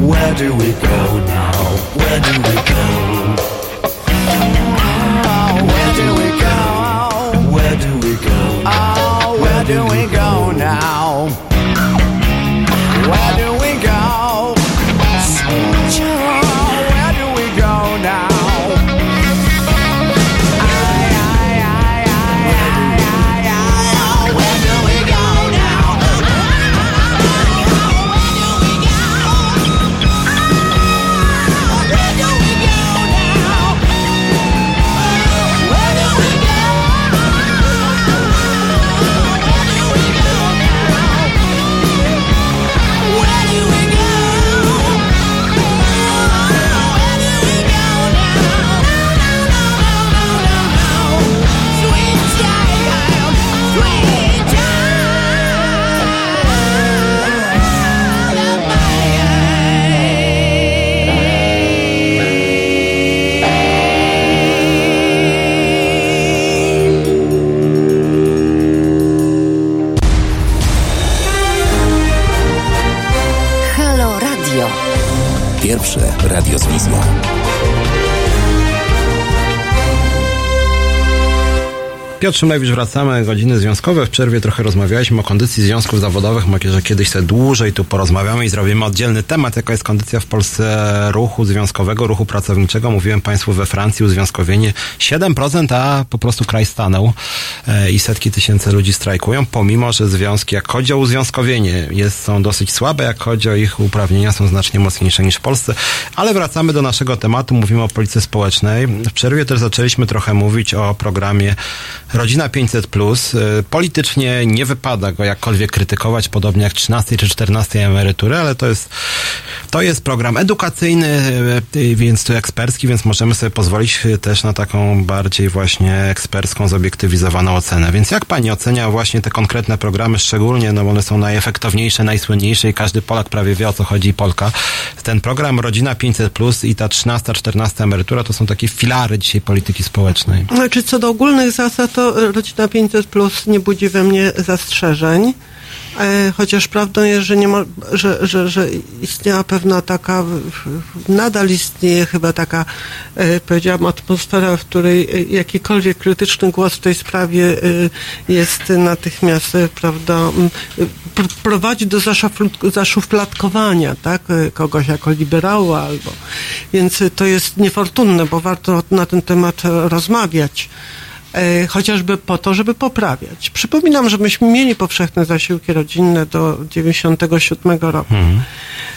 Where do we go now? Where do we go? Radio z Piotr Szymlewicz, wracamy. Godziny związkowe. W przerwie trochę rozmawialiśmy o kondycji związków zawodowych. Może że kiedyś sobie dłużej tu porozmawiamy i zrobimy oddzielny temat, jaka jest kondycja w Polsce ruchu związkowego, ruchu pracowniczego. Mówiłem Państwu we Francji uzwiązkowienie 7%, a po prostu kraj stanął e, i setki tysięcy ludzi strajkują, pomimo, że związki, jak chodzi o uzwiązkowienie, jest, są dosyć słabe, jak chodzi o ich uprawnienia, są znacznie mocniejsze niż w Polsce. Ale wracamy do naszego tematu. Mówimy o policji społecznej. W przerwie też zaczęliśmy trochę mówić o programie Rodzina 500. Y, Politycznie nie wypada go jakkolwiek krytykować, podobnie jak 13 czy 14 emerytury, ale to jest, to jest program edukacyjny, y, więc to ekspercki, więc możemy sobie pozwolić y, też na taką bardziej właśnie ekspercką, zobiektywizowaną ocenę. Więc jak pani ocenia właśnie te konkretne programy, szczególnie, no bo one są najefektowniejsze, najsłynniejsze i każdy Polak prawie wie o co chodzi Polka. Ten program Rodzina 500 Plus i ta 13, 14 emerytura to są takie filary dzisiaj polityki społecznej. Znaczy, co do ogólnych zasad, to rodzina 500 plus nie budzi we mnie zastrzeżeń. E, Chociaż prawdą jest, że, nie mo- że, że, że istniała pewna taka, nadal istnieje chyba taka, e, powiedziałam, atmosfera, w której e, jakikolwiek krytyczny głos w tej sprawie jest natychmiast, prawda, prowadzi do zaszufladkowania, tak, kogoś jako liberała albo, więc to jest niefortunne, bo warto na ten temat rozmawiać chociażby po to, żeby poprawiać. Przypominam, że myśmy mieli powszechne zasiłki rodzinne do 97 roku,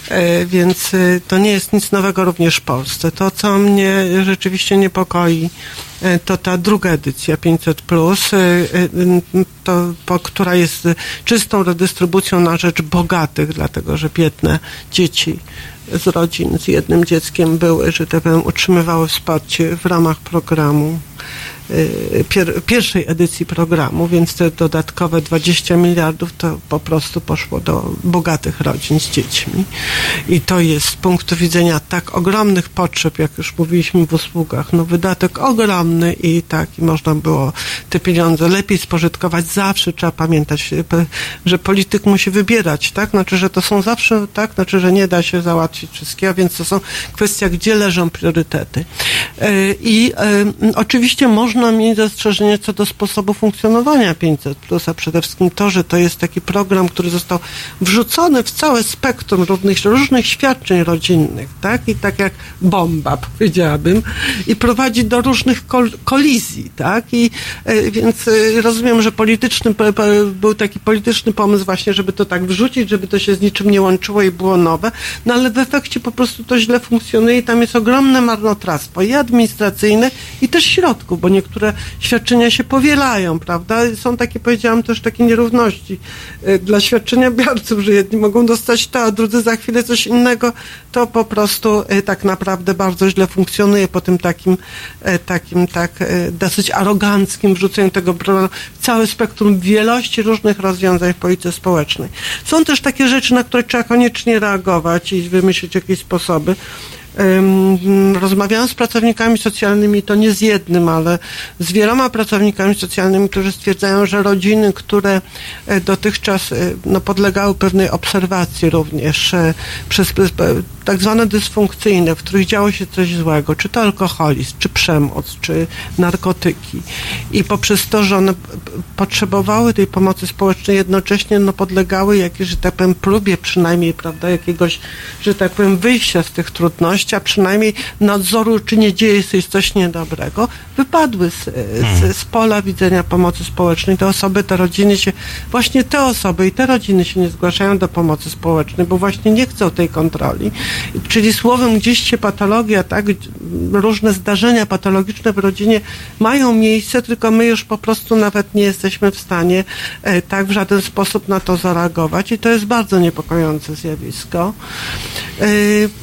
e, więc e, to nie jest nic nowego również w Polsce. To, co mnie rzeczywiście niepokoi, e, to ta druga edycja 500, plus, e, e, to, po, która jest e, czystą redystrybucją na rzecz bogatych, dlatego że biedne dzieci z rodzin z jednym dzieckiem były, że tak powiem, utrzymywały wsparcie w ramach programu pier, pierwszej edycji programu, więc te dodatkowe 20 miliardów to po prostu poszło do bogatych rodzin z dziećmi. I to jest z punktu widzenia tak ogromnych potrzeb, jak już mówiliśmy w usługach, no wydatek ogromny i tak i można było te pieniądze lepiej spożytkować. Zawsze trzeba pamiętać, y, że polityk musi wybierać, tak? Znaczy, że to są zawsze, tak? Znaczy, że nie da się załatwić wszystkiego, więc to są kwestia, gdzie leżą priorytety. Y, I y, oczywiście można mieć zastrzeżenie co do sposobu funkcjonowania 500, a przede wszystkim to, że to jest taki program, który został wrzucony w całe spektrum różnych, różnych świadczeń rodzinnych, tak? I tak jak bomba, powiedziałabym, i prowadzi do różnych kol- kolizji, tak? I y, więc y, rozumiem, że polityczny, był taki polityczny pomysł właśnie, żeby to tak wrzucić, żeby to się z niczym nie łączyło i było nowe, no ale w efekcie po prostu to źle funkcjonuje i tam jest ogromne marnotrawstwo i administracyjne i też środków, bo niektóre świadczenia się powielają, prawda? Są takie, powiedziałam, też takie nierówności y, dla świadczeniobiorców, że jedni mogą dostać to, a drudzy za chwilę coś innego, to po prostu y, tak naprawdę bardzo źle funkcjonuje po tym takim, y, takim tak dosyć aroganckim wrzuceniu tego programu w całe spektrum wielości różnych rozwiązań w polityce społecznej. Są też takie rzeczy, na które trzeba koniecznie reagować i wymyślić jakieś sposoby. Rozmawiałam z pracownikami socjalnymi, to nie z jednym, ale z wieloma pracownikami socjalnymi, którzy stwierdzają, że rodziny, które e, dotychczas e, no, podlegały pewnej obserwacji również e, przez, tak zwane dysfunkcyjne, w których działo się coś złego, czy to alkoholizm, czy przemoc, czy narkotyki. I poprzez to, że one potrzebowały tej pomocy społecznej, jednocześnie no, podlegały jakiejś, że tak powiem, próbie przynajmniej, prawda, jakiegoś, że tak powiem, wyjścia z tych trudności, a przynajmniej nadzoru, czy nie dzieje się coś niedobrego, wypadły z, z, z pola widzenia pomocy społecznej. Te osoby, te rodziny się, właśnie te osoby i te rodziny się nie zgłaszają do pomocy społecznej, bo właśnie nie chcą tej kontroli. Czyli słowem gdzieś się patologia, tak, różne zdarzenia patologiczne w rodzinie mają miejsce, tylko my już po prostu nawet nie jesteśmy w stanie e, tak w żaden sposób na to zareagować i to jest bardzo niepokojące zjawisko. E,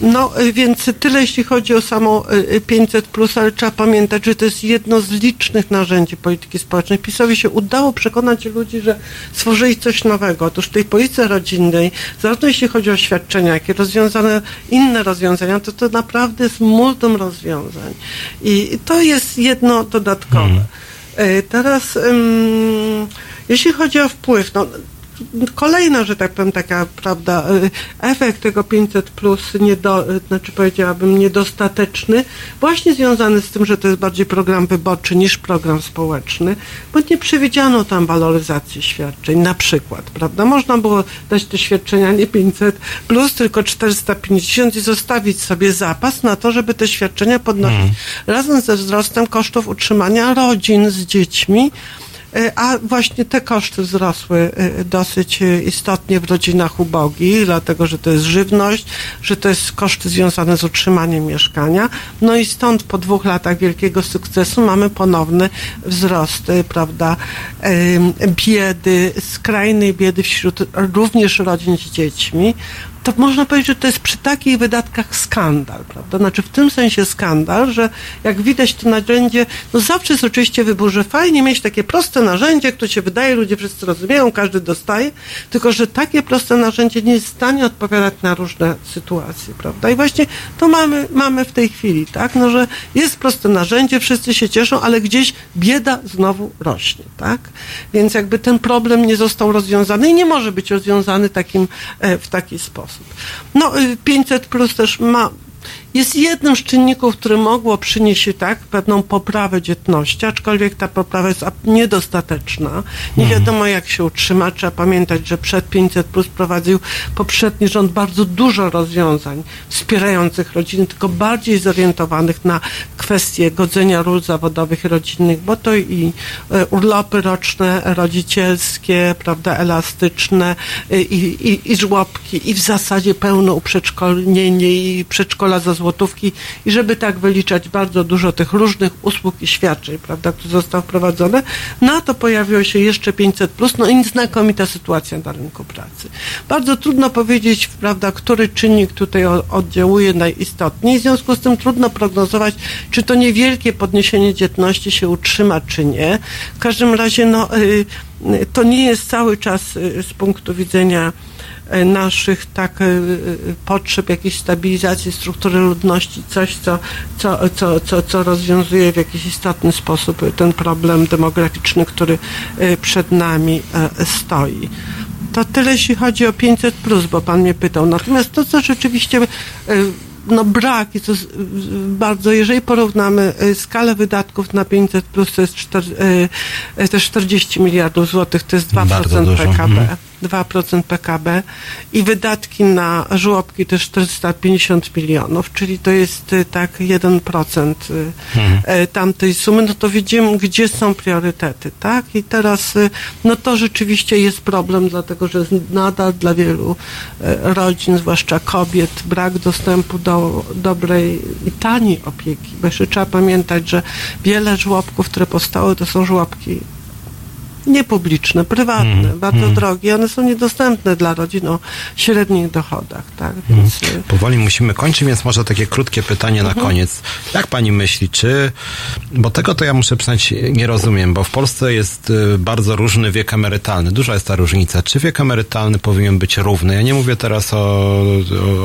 No e, tyle jeśli chodzi o samą e, 500, ale trzeba pamiętać, że to jest jedno z licznych narzędzi polityki społecznej. PiSowi się udało przekonać ludzi, że stworzyli coś nowego. Otóż w tej polityce rodzinnej, zarówno jeśli chodzi o świadczenia, jak i rozwiązane inne rozwiązania, to to naprawdę jest multum rozwiązań. I to jest jedno dodatkowe. E, Teraz, ym, jeśli chodzi o wpływ, no, kolejna, że tak powiem, taka, prawda, y, efekt tego 500 plus, niedo, y, znaczy powiedziałabym niedostateczny, właśnie związany z tym, że to jest bardziej program wyborczy niż program społeczny, bo nie przewidziano tam waloryzacji świadczeń, na przykład, prawda, można było dać te świadczenia nie 500 plus, tylko 450 i zostawić sobie zapas na to, żeby te świadczenia podnosić razem ze wzrostem kosztów utrzymania rodzin z dziećmi, A właśnie te koszty wzrosły e, dosyć e, istotnie w rodzinach ubogich, dlatego że to jest żywność, że to jest koszty związane z utrzymaniem mieszkania. No i stąd po dwóch latach wielkiego sukcesu mamy ponowny wzrost, e, prawda, biedy, skrajnej biedy wśród również rodzin z dziećmi to można powiedzieć, że to jest przy takich wydatkach skandal, prawda? Znaczy w tym sensie skandal, że jak widać to narzędzie, no zawsze jest oczywiście wybór, że fajnie mieć takie proste narzędzie, które się wydaje, ludzie wszyscy rozumieją, każdy dostaje, tylko że takie proste narzędzie nie jest w stanie odpowiadać na różne sytuacje, prawda? I właśnie to mamy, mamy w tej chwili, tak? No, że jest proste narzędzie, wszyscy się cieszą, ale gdzieś bieda znowu rośnie, tak? Więc jakby ten problem nie został rozwiązany i nie może być rozwiązany takim, e, w taki sposób. No, y, 500 plus też ma jest jednym z czynników, który mogło przynieść tak pewną poprawę dzietności, aczkolwiek ta poprawa jest niedostateczna. Nie wiadomo jak się utrzyma. Trzeba pamiętać, że przed 500 plus prowadził poprzedni rząd bardzo dużo rozwiązań wspierających rodziny, tylko bardziej zorientowanych na kwestie godzenia ról zawodowych i rodzinnych, bo to i e, urlopy roczne, rodzicielskie, prawda, elastyczne e, i, i, i żłobki i w zasadzie pełne uprzedszkolnienie i za złotówki i żeby tak wyliczać bardzo dużo tych różnych usług i świadczeń, prawda, które zostały wprowadzone, na to pojawiło się jeszcze 500 plus, no i znakomita sytuacja na rynku pracy. Bardzo trudno powiedzieć, prawda, który czynnik tutaj oddziałuje najistotniej, w związku z tym trudno prognozować, czy to niewielkie podniesienie dzietności się utrzyma, czy nie. W każdym razie, no, y, y, to nie jest cały czas y, z punktu widzenia naszych tak e, e, potrzeb jakiejś stabilizacji struktury ludności, coś, co, co, co, co, co rozwiązuje w jakiś istotny sposób ten problem demograficzny, który e, przed nami e, stoi. To tyle, jeśli chodzi o 500, bo pan mnie pytał. Natomiast to, co rzeczywiście e, no brak i to bardzo, jeżeli porównamy e, skalę wydatków na 500 plus to jest czter, e, e, to 40 miliardów złotych, to jest 2% Bardzo dużo, PKB. mhm. 2% PKB i wydatki na żłobki też 450 milionów, czyli to jest y, tak 1% y, e, tamtej sumy, no to widzimy, gdzie są priorytety, tak? I teraz, y, no to rzeczywiście jest problem, dlatego że nadal dla wielu e, rodzin, zwłaszcza kobiet, brak dostępu do dobrej i taniej opieki, bo jeszcze trzeba pamiętać, że wiele żłobków, które powstały, to są żłobki niepubliczne, prywatne, Mhm. bardzo Mhm. drogie. One są niedostępne dla rodzin o średnich dochodach, tak? Więc y, Powoli musimy kończyć, więc może takie krótkie pytanie na Mhm. koniec. Jak pani myśli, czy, bo tego to ja muszę przyznać nie rozumiem, bo w Polsce jest y, bardzo różny wiek emerytalny, duża jest ta różnica. Czy wiek emerytalny powinien być równy? Ja nie mówię teraz o,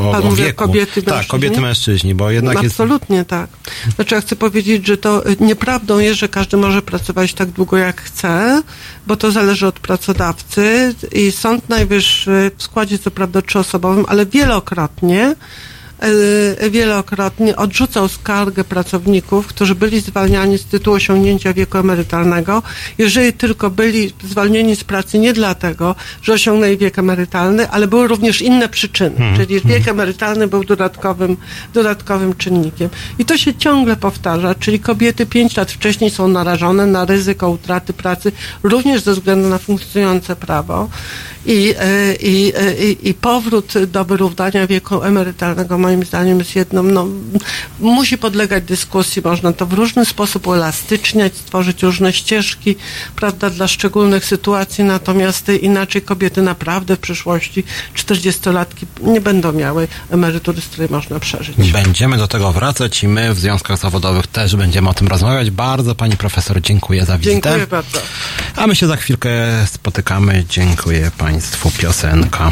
o, Pan o mówi wieku. kobiety, tak, mężczyźni? kobiety, mężczyźni, bo jednak jest... Absolutnie tak. Znaczy ja chcę powiedzieć, że to y, nieprawdą jest, że każdy może pracować tak długo jak chce, bo to zależy od pracodawcy i Sąd Najwyższy w składzie co prawda trzyosobowym, ale wielokrotnie wielokrotnie odrzucał skargę pracowników, którzy byli zwalniani z tytułu osiągnięcia wieku emerytalnego, jeżeli tylko byli zwolnieni z pracy nie dlatego, że osiągnęli wiek emerytalny, ale były również inne przyczyny, Hmm. czyli wiek emerytalny był dodatkowym, dodatkowym czynnikiem. I to się ciągle powtarza, czyli kobiety pięć lat wcześniej są narażone na ryzyko utraty pracy, również ze względu na funkcjonujące prawo. I, e, i, e, i, i powrót do wyrównania wieku emerytalnego moim zdaniem jest jedną, no, musi podlegać dyskusji, można to w różny sposób uelastyczniać, stworzyć różne ścieżki, prawda, dla szczególnych sytuacji, natomiast inaczej kobiety naprawdę w przyszłości 40-latki nie będą miały emerytury, z której można przeżyć. Będziemy do tego wracać i my w związkach zawodowych też będziemy o tym rozmawiać. Bardzo pani profesor dziękuję za wizytę. Dziękuję bardzo. A my się za chwilkę spotykamy. Dziękuję państwu. Piosenka.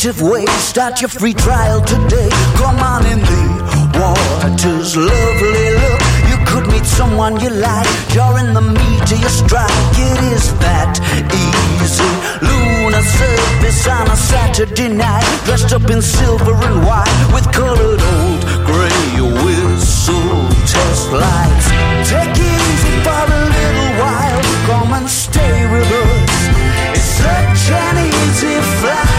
Imaginative ways. Start your free trial today. Come on in the waters, lovely look. You could meet someone you like. In the meat of your strike. It is that easy. Lunar surface on a Saturday night. Dressed up in silver and white with colored old gray whistle test lights. Take it easy for a little while. Come and stay with us. It's such an easy flight.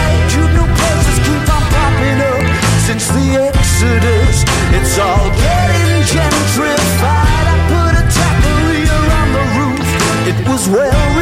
Since the Exodus. It's all getting gentrified. I put a taqueria on the roof. It was well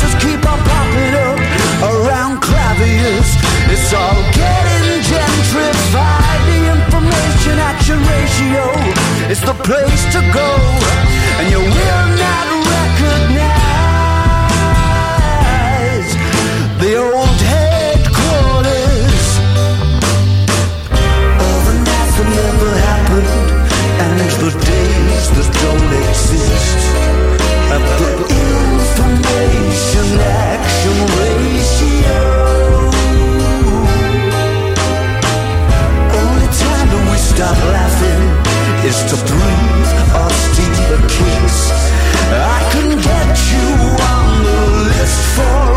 obvious. It's all getting gentrified. The information action ratio is the place to go, and you will not recognize the old headquarters. All the nights that never happened, and the days that don't exist. At the information action ratio. stop laughing is to breathe or steal a kiss. I can get you on the list for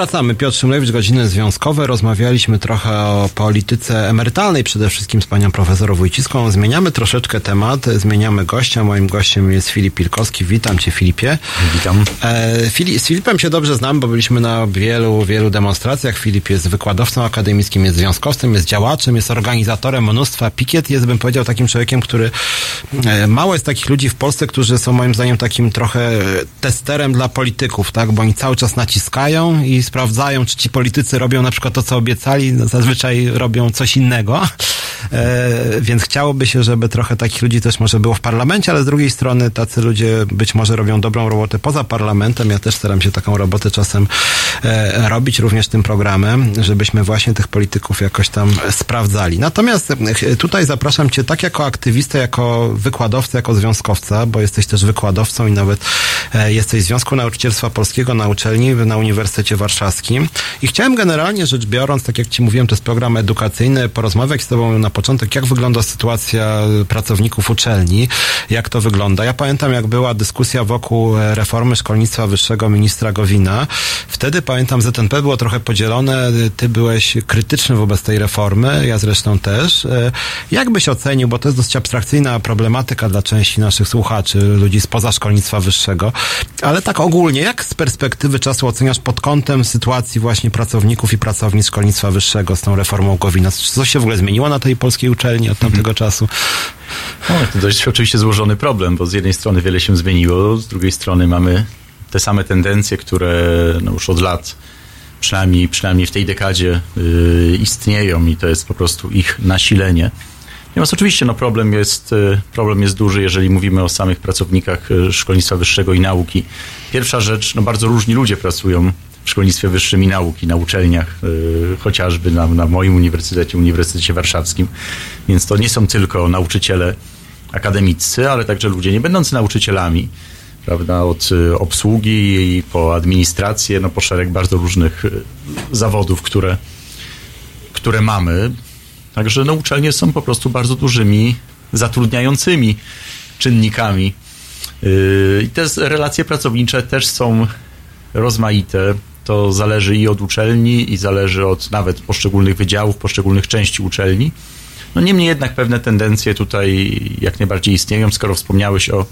wracamy. Piotr Szymlewicz, godziny związkowe. Rozmawialiśmy trochę o polityce emerytalnej, przede wszystkim z panią profesor Wójciską. Zmieniamy troszeczkę temat, zmieniamy gościa. Moim gościem jest Filip Pilkowski. Witam cię, Filipie. Witam. E, Fili- z Filipem się dobrze znam, bo byliśmy na wielu, wielu demonstracjach. Filip jest wykładowcą akademickim, jest związkowcem, jest działaczem, jest organizatorem mnóstwa pikiet. Jest, bym powiedział, takim człowiekiem, który... E, mało jest takich ludzi w Polsce, którzy są moim zdaniem takim trochę e, testerem dla polityków, tak? Bo oni cały czas naciskają i sprawdzają, czy ci politycy robią na przykład to, co obiecali. No, zazwyczaj robią coś innego. E, więc chciałoby się, żeby trochę takich ludzi też może było w parlamencie, ale z drugiej strony tacy ludzie być może robią dobrą robotę poza parlamentem. Ja też staram się taką robotę czasem e, robić, również tym programem, żebyśmy właśnie tych polityków jakoś tam sprawdzali. Natomiast e, tutaj zapraszam Cię tak jako aktywistę, jako wykładowcę, jako związkowca, bo jesteś też wykładowcą i nawet jesteś w Związku Nauczycielstwa Polskiego na uczelni na Uniwersytecie Warszawskim. I chciałem generalnie rzecz biorąc, tak jak Ci mówiłem, to jest program edukacyjny, porozmawiać z Tobą na początek, jak wygląda sytuacja pracowników uczelni, jak to wygląda. Ja pamiętam, jak była dyskusja wokół e, reformy szkolnictwa wyższego ministra Gowina. Wtedy pamiętam, ZNP było trochę podzielone. Ty byłeś krytyczny wobec tej reformy, ja zresztą też. E, Jak byś ocenił, bo to jest dosyć abstrakcyjna problematyka dla części naszych słuchaczy, ludzi spoza szkolnictwa wyższego, ale tak ogólnie, jak z perspektywy czasu oceniasz pod kątem sytuacji właśnie pracowników i pracownic szkolnictwa wyższego z tą reformą Gowina? Czy coś się w ogóle zmieniło na tej polskiej uczelni od tamtego czasu? No, to dość oczywiście złożony problem, bo z jednej strony wiele się zmieniło, z drugiej strony mamy te same tendencje, które no już od lat, przynajmniej, przynajmniej w tej dekadzie yy, istnieją i to jest po prostu ich nasilenie. Natomiast oczywiście no, problem, jest, y, problem jest duży, jeżeli mówimy o samych pracownikach y, szkolnictwa wyższego i nauki. Pierwsza rzecz, no bardzo różni ludzie pracują w szkolnictwie wyższym i nauki, na uczelniach, y, chociażby na, na moim uniwersytecie, Uniwersytecie Warszawskim. Więc to nie są tylko nauczyciele akademiccy, ale także ludzie nie będący nauczycielami, prawda, od y, obsługi i po administrację, no po szereg bardzo różnych y, zawodów, które, które mamy. Także no, uczelnie są po prostu bardzo dużymi, zatrudniającymi czynnikami. I te relacje pracownicze też są rozmaite. To zależy i od uczelni, i zależy od nawet poszczególnych wydziałów, poszczególnych części uczelni. No niemniej jednak pewne tendencje tutaj jak najbardziej istnieją, skoro wspomniałeś o,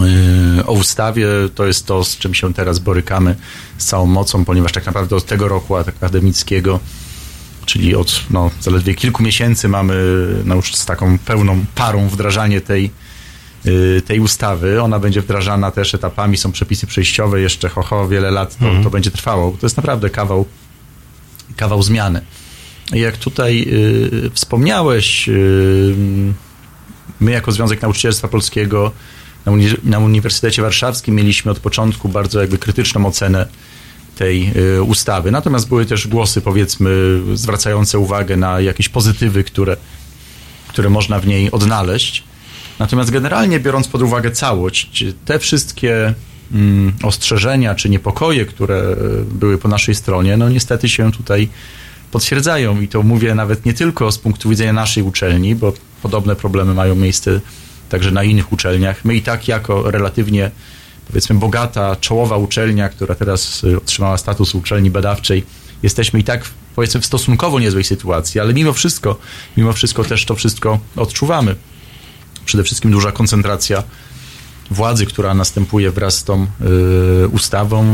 yy, o ustawie. To jest to, z czym się teraz borykamy z całą mocą, ponieważ tak naprawdę od tego roku akademickiego, czyli od no, zaledwie kilku miesięcy mamy no, już z taką pełną parą wdrażanie tej, tej ustawy. Ona będzie wdrażana też etapami, są przepisy przejściowe, jeszcze ho, ho wiele lat to, to będzie trwało. To jest naprawdę kawał, kawał zmiany. Jak tutaj y, wspomniałeś, y, my jako Związek Nauczycielstwa Polskiego na, uni- na Uniwersytecie Warszawskim mieliśmy od początku bardzo jakby krytyczną ocenę tej y, ustawy. Natomiast były też głosy, powiedzmy, zwracające uwagę na jakieś pozytywy, które, które można w niej odnaleźć. Natomiast generalnie biorąc pod uwagę całość, te wszystkie mm, ostrzeżenia czy niepokoje, które e, były po naszej stronie, no niestety się tutaj potwierdzają i to mówię nawet nie tylko z punktu widzenia naszej uczelni, bo podobne problemy mają miejsce także na innych uczelniach. My i tak jako relatywnie powiedzmy bogata, czołowa uczelnia, która teraz y, otrzymała status uczelni badawczej, jesteśmy i tak powiedzmy w stosunkowo niezłej sytuacji, ale mimo wszystko, mimo wszystko też to wszystko odczuwamy. Przede wszystkim duża koncentracja władzy, która następuje wraz z tą y, ustawą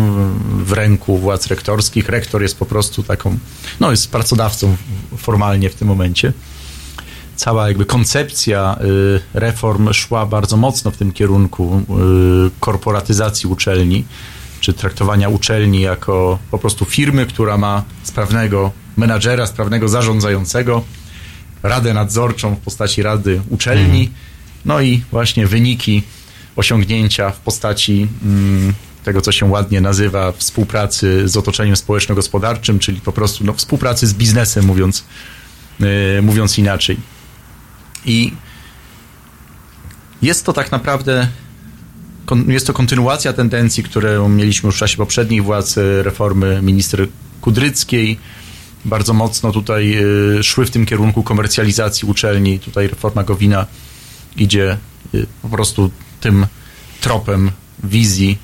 w ręku władz rektorskich. Rektor jest po prostu taką, no jest pracodawcą formalnie w tym momencie. Cała jakby koncepcja y, reform szła bardzo mocno w tym kierunku y, korporatyzacji uczelni, czy traktowania uczelni jako po prostu firmy, która ma sprawnego menadżera, sprawnego zarządzającego, radę nadzorczą w postaci rady uczelni, no i właśnie wyniki, osiągnięcia w postaci mm, tego, co się ładnie nazywa współpracy z otoczeniem społeczno-gospodarczym, czyli po prostu no, współpracy z biznesem, mówiąc, yy, mówiąc inaczej. I jest to tak naprawdę jest to kontynuacja tendencji, którą mieliśmy już w czasie poprzednich władz e, reformy minister Kudryckiej. Bardzo mocno tutaj e, szły w tym kierunku komercjalizacji uczelni. Tutaj reforma Gowina idzie e, po prostu tym tropem wizji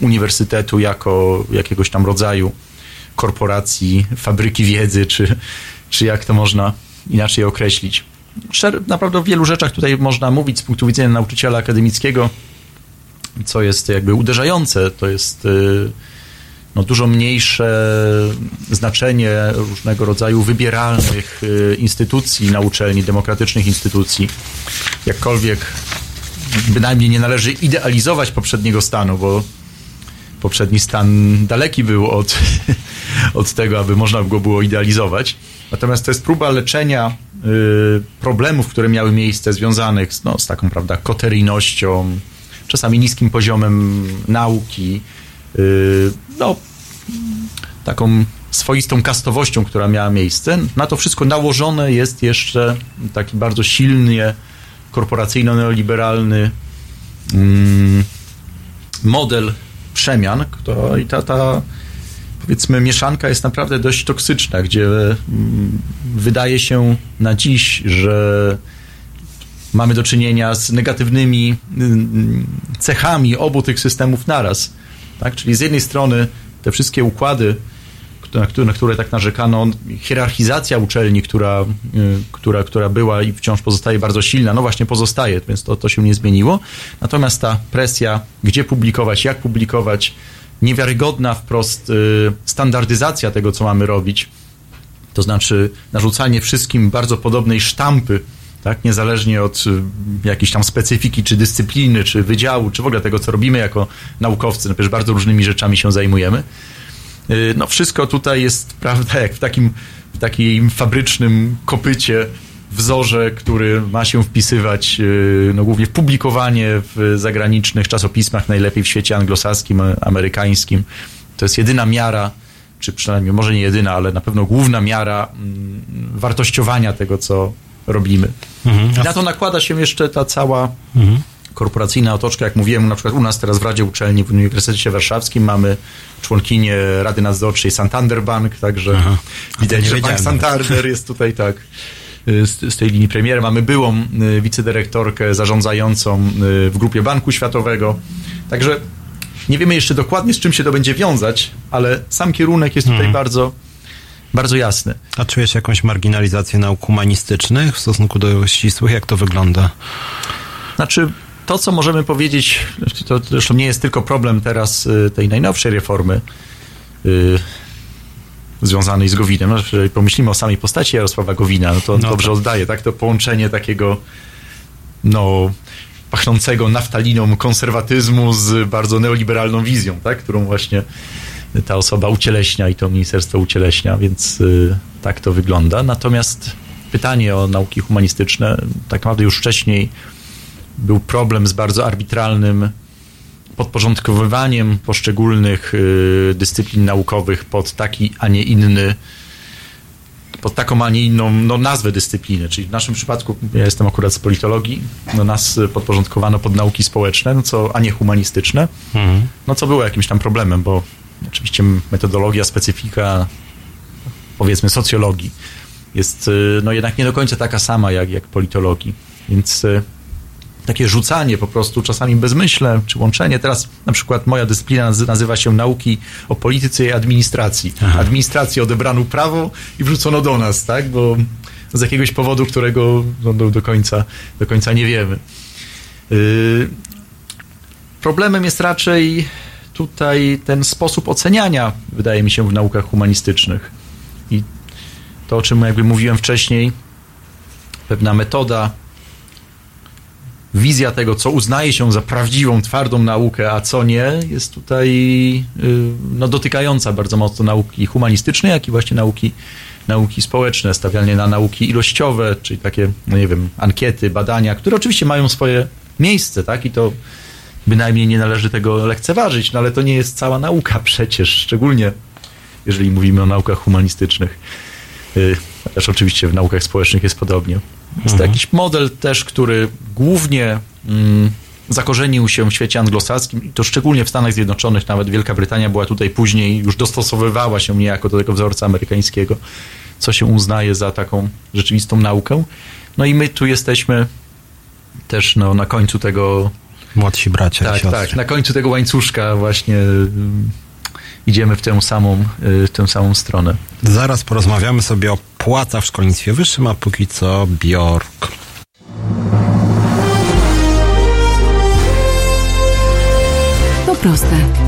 uniwersytetu jako jakiegoś tam rodzaju korporacji, fabryki wiedzy, czy, czy jak to można inaczej określić. Naprawdę o wielu rzeczach tutaj można mówić z punktu widzenia nauczyciela akademickiego, co jest jakby uderzające, to jest y, no, dużo mniejsze znaczenie różnego rodzaju wybieralnych y, instytucji na uczelni, demokratycznych instytucji. Jakkolwiek bynajmniej nie należy idealizować poprzedniego stanu, bo poprzedni stan daleki był od, od tego, aby można go było idealizować. Natomiast to jest próba leczenia y, problemów, które miały miejsce związanych no, z taką, prawda, koteryjnością, czasami niskim poziomem nauki, no, taką swoistą kastowością, która miała miejsce. Na to wszystko nałożone jest jeszcze taki bardzo silnie korporacyjno-neoliberalny mm, model przemian, która, i ta, ta powiedzmy mieszanka jest naprawdę dość toksyczna, gdzie mm, wydaje się na dziś, że mamy do czynienia z negatywnymi mm, cechami obu tych systemów naraz. Tak? Czyli z jednej strony te wszystkie układy, na które, na które tak narzekano, hierarchizacja uczelni, która, y, która, która była i wciąż pozostaje bardzo silna, no właśnie pozostaje, więc to, to się nie zmieniło. Natomiast ta presja, gdzie publikować, jak publikować, niewiarygodna wprost y, standardyzacja tego, co mamy robić, to znaczy narzucanie wszystkim bardzo podobnej sztampy, tak, niezależnie od y, jakiejś tam specyfiki, czy dyscypliny, czy wydziału, czy w ogóle tego, co robimy jako naukowcy, no przecież bardzo różnymi rzeczami się zajmujemy. Y, No wszystko tutaj jest, prawda, jak w takim, w takim fabrycznym kopycie, wzorze, który ma się wpisywać y, no, głównie w publikowanie w zagranicznych czasopismach, najlepiej w świecie anglosaskim, amerykańskim. To jest jedyna miara, czy przynajmniej może nie jedyna, ale na pewno główna miara mm, wartościowania tego, co robimy. I na to nakłada się jeszcze ta cała korporacyjna otoczka, jak mówiłem, na przykład u nas teraz w Radzie Uczelni w Uniwersytecie Warszawskim mamy członkinię Rady Nadzorczej Santander Bank, także Aha. Widać, że Bank. Santander jest tutaj tak y, z, tej linii premiera. Mamy byłą y, wicedyrektorkę zarządzającą y, w Grupie Banku Światowego, także nie wiemy jeszcze dokładnie z czym się to będzie wiązać, ale sam kierunek jest tutaj bardzo, bardzo jasny. A czujesz jakąś marginalizację nauk humanistycznych w stosunku do ścisłych? Jak to wygląda? Znaczy, to, co możemy powiedzieć, to zresztą nie jest tylko problem teraz y, tej najnowszej reformy y, związanej z Gowinem. No, Jeżeli pomyślimy o samej postaci Jarosława Gowina, no to No dobrze tak. oddaje, tak? To połączenie takiego no, pachnącego naftaliną konserwatyzmu z bardzo neoliberalną wizją, tak? Którą właśnie ta osoba ucieleśnia i to ministerstwo ucieleśnia, więc y, tak to wygląda. Natomiast pytanie o nauki humanistyczne, tak naprawdę już wcześniej był problem z bardzo arbitralnym podporządkowywaniem poszczególnych y, dyscyplin naukowych pod taki, a nie inny pod taką, a nie inną no, nazwę dyscypliny. Czyli w naszym przypadku, ja jestem akurat z politologii, no, nas podporządkowano pod nauki społeczne, no, co, a nie humanistyczne, no co było jakimś tam problemem, bo oczywiście metodologia, specyfika, powiedzmy socjologii jest y, no, jednak nie do końca taka sama jak, jak politologii. Więc y, takie rzucanie po prostu czasami bezmyślne, czy łączenie. Teraz na przykład moja dyscyplina nazy- nazywa się nauki o polityce i administracji. Administracji odebrano prawo i wrzucono do nas, tak? Bo z jakiegoś powodu, którego no, do, do, końca, do końca nie wiemy. Yy, problemem jest raczej tutaj ten sposób oceniania, wydaje mi się, w naukach humanistycznych. I to, o czym jakby mówiłem wcześniej, pewna metoda wizja tego, co uznaje się za prawdziwą, twardą naukę, a co nie, jest tutaj y, no, dotykająca bardzo mocno nauki humanistycznej, jak i właśnie nauki, nauki społeczne, stawianie na nauki ilościowe, czyli takie, no nie wiem, ankiety, badania, które oczywiście mają swoje miejsce, tak, i to bynajmniej nie należy tego lekceważyć, no ale to nie jest cała nauka przecież, szczególnie jeżeli mówimy o naukach humanistycznych. Y, Też oczywiście w naukach społecznych jest podobnie. Jest to Mhm. jakiś model też, który głównie mm, zakorzenił się w świecie anglosaskim i to szczególnie w Stanach Zjednoczonych, nawet Wielka Brytania była tutaj później, już dostosowywała się niejako do tego wzorca amerykańskiego, co się uznaje za taką rzeczywistą naukę. No i my tu jesteśmy też no, na końcu tego Młodsi bracia i tak, siostry. tak. Na końcu tego łańcuszka właśnie ym, idziemy w tę samą, y, w tę samą stronę. Zaraz porozmawiamy sobie o płacach w szkolnictwie wyższym, a póki co Bjork. To proste.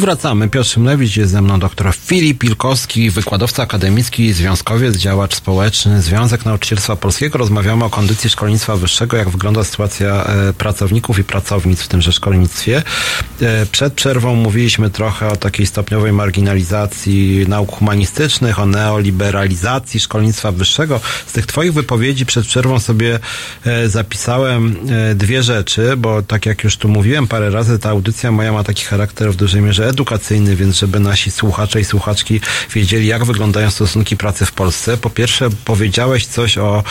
Wracamy. Piotr Szymlewicz jest ze mną doktor Filip Pilkowski, wykładowca akademicki, związkowiec, działacz społeczny, Związek Nauczycielstwa Polskiego. Rozmawiamy o kondycji szkolnictwa wyższego, jak wygląda sytuacja e, pracowników i pracownic w tymże szkolnictwie. E, przed przerwą mówiliśmy trochę o takiej stopniowej marginalizacji nauk humanistycznych, o neoliberalizacji szkolnictwa wyższego. Z tych twoich wypowiedzi przed przerwą sobie e, zapisałem e, dwie rzeczy, bo tak jak już tu mówiłem parę razy, ta audycja moja ma taki charakter w dużej mierze edukacyjny, więc żeby nasi słuchacze i słuchaczki wiedzieli, jak wyglądają stosunki pracy w Polsce. Po pierwsze, powiedziałeś coś o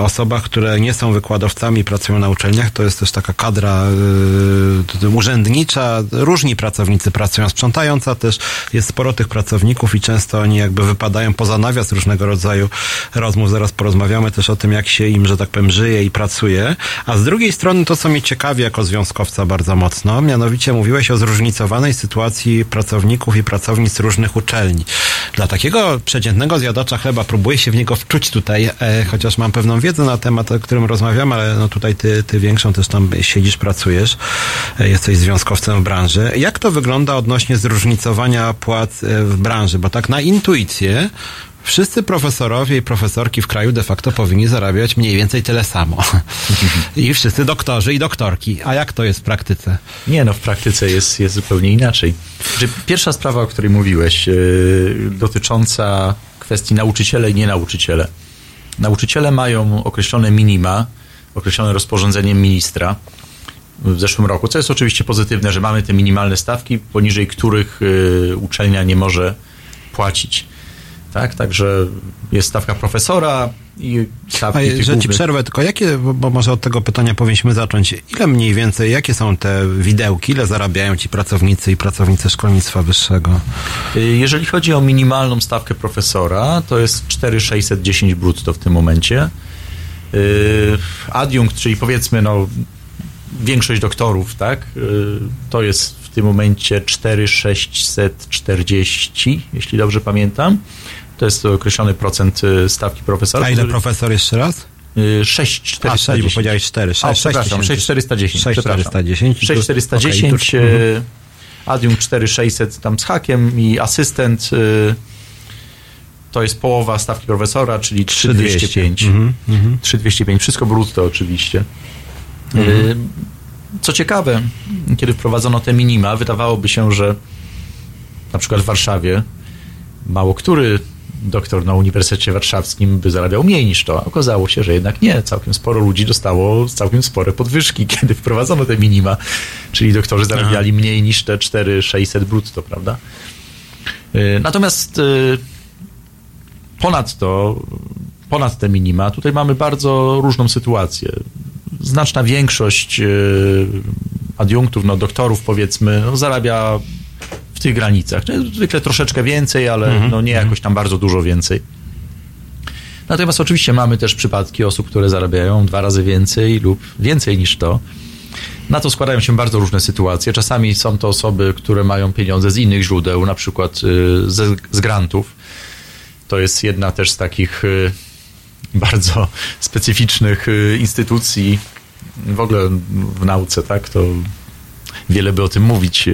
osobach, które nie są wykładowcami, pracują na uczelniach. To jest też taka kadra e, urzędnicza. Różni pracownicy pracują, sprzątająca też. Jest sporo tych pracowników i często oni jakby wypadają poza nawias różnego rodzaju rozmów. Zaraz porozmawiamy też o tym, jak się im, że tak powiem, żyje i pracuje. A z drugiej strony to, co mnie ciekawi jako związkowca bardzo mocno, mianowicie mówiłeś o zróżnicowanej sytuacji pracowników i pracownic różnych uczelni. Dla takiego przeciętnego zjadacza chleba próbuję się w niego wczuć tutaj, e, chociaż mam pewną wiedzę na temat, o którym rozmawiamy, ale no tutaj ty, ty większą też tam siedzisz, pracujesz, e, jesteś związkowcem w branży. Jak to wygląda odnośnie zróżnicowania płac e, w branży? Bo tak na intuicję Wszyscy profesorowie i profesorki w kraju de facto powinni zarabiać mniej więcej tyle samo. I wszyscy doktorzy i doktorki. A jak to jest w praktyce? Nie, no w praktyce jest, jest zupełnie inaczej. Że Pierwsza sprawa, o której mówiłeś, yy, dotycząca kwestii nauczyciele i nienauczyciele. Nauczyciele mają określone minima, określone rozporządzeniem ministra w zeszłym roku, co jest oczywiście pozytywne, że mamy te minimalne stawki, poniżej których yy, uczelnia nie może płacić. Tak, także jest stawka profesora i stawki A, że ci przerwę, tylko jakie, bo, bo może od tego pytania powinniśmy zacząć. Ile mniej więcej, jakie są te widełki, ile zarabiają ci pracownicy i pracownice szkolnictwa wyższego? Y, Jeżeli chodzi o minimalną stawkę profesora, to jest 4610 brutto w tym momencie. Y, Adiunkt, czyli powiedzmy no, większość doktorów, tak, y, to jest w tym momencie 4640, jeśli dobrze pamiętam. To jest określony procent y, stawki profesora. A ile profesor jeszcze raz? Y, A, 6, 6410. bo powiedziałeś 4. 6, O, przepraszam, 6410. 6410. 6410, Okej, tu- e, adiunkt 4600 tam z hakiem i asystent y, to jest połowa stawki profesora, czyli 3205. Mhm, mhm. 3205, wszystko brutto oczywiście. Mhm. Y, Co ciekawe, kiedy wprowadzono te minima, wydawałoby się, że na przykład w Warszawie mało który doktor na Uniwersytecie Warszawskim by zarabiał mniej niż to. Okazało się, że jednak nie. Całkiem sporo ludzi dostało całkiem spore podwyżki, kiedy wprowadzono te minima. Czyli doktorzy zarabiali mniej niż te 4600 brutto, prawda? Y, Natomiast y, ponadto, ponad te minima, tutaj mamy bardzo różną sytuację. Znaczna większość y, adiunktów, no doktorów powiedzmy, no, zarabia w tych granicach. No, Zwykle troszeczkę więcej, ale Mhm. no nie jakoś tam bardzo dużo więcej. Natomiast oczywiście mamy też przypadki osób, które zarabiają dwa razy więcej lub więcej niż to. Na to składają się bardzo różne sytuacje. Czasami są to osoby, które mają pieniądze z innych źródeł, na przykład y, ze, z grantów. To jest jedna też z takich y, bardzo specyficznych y, instytucji w ogóle w nauce, tak? To wiele by o tym mówić y,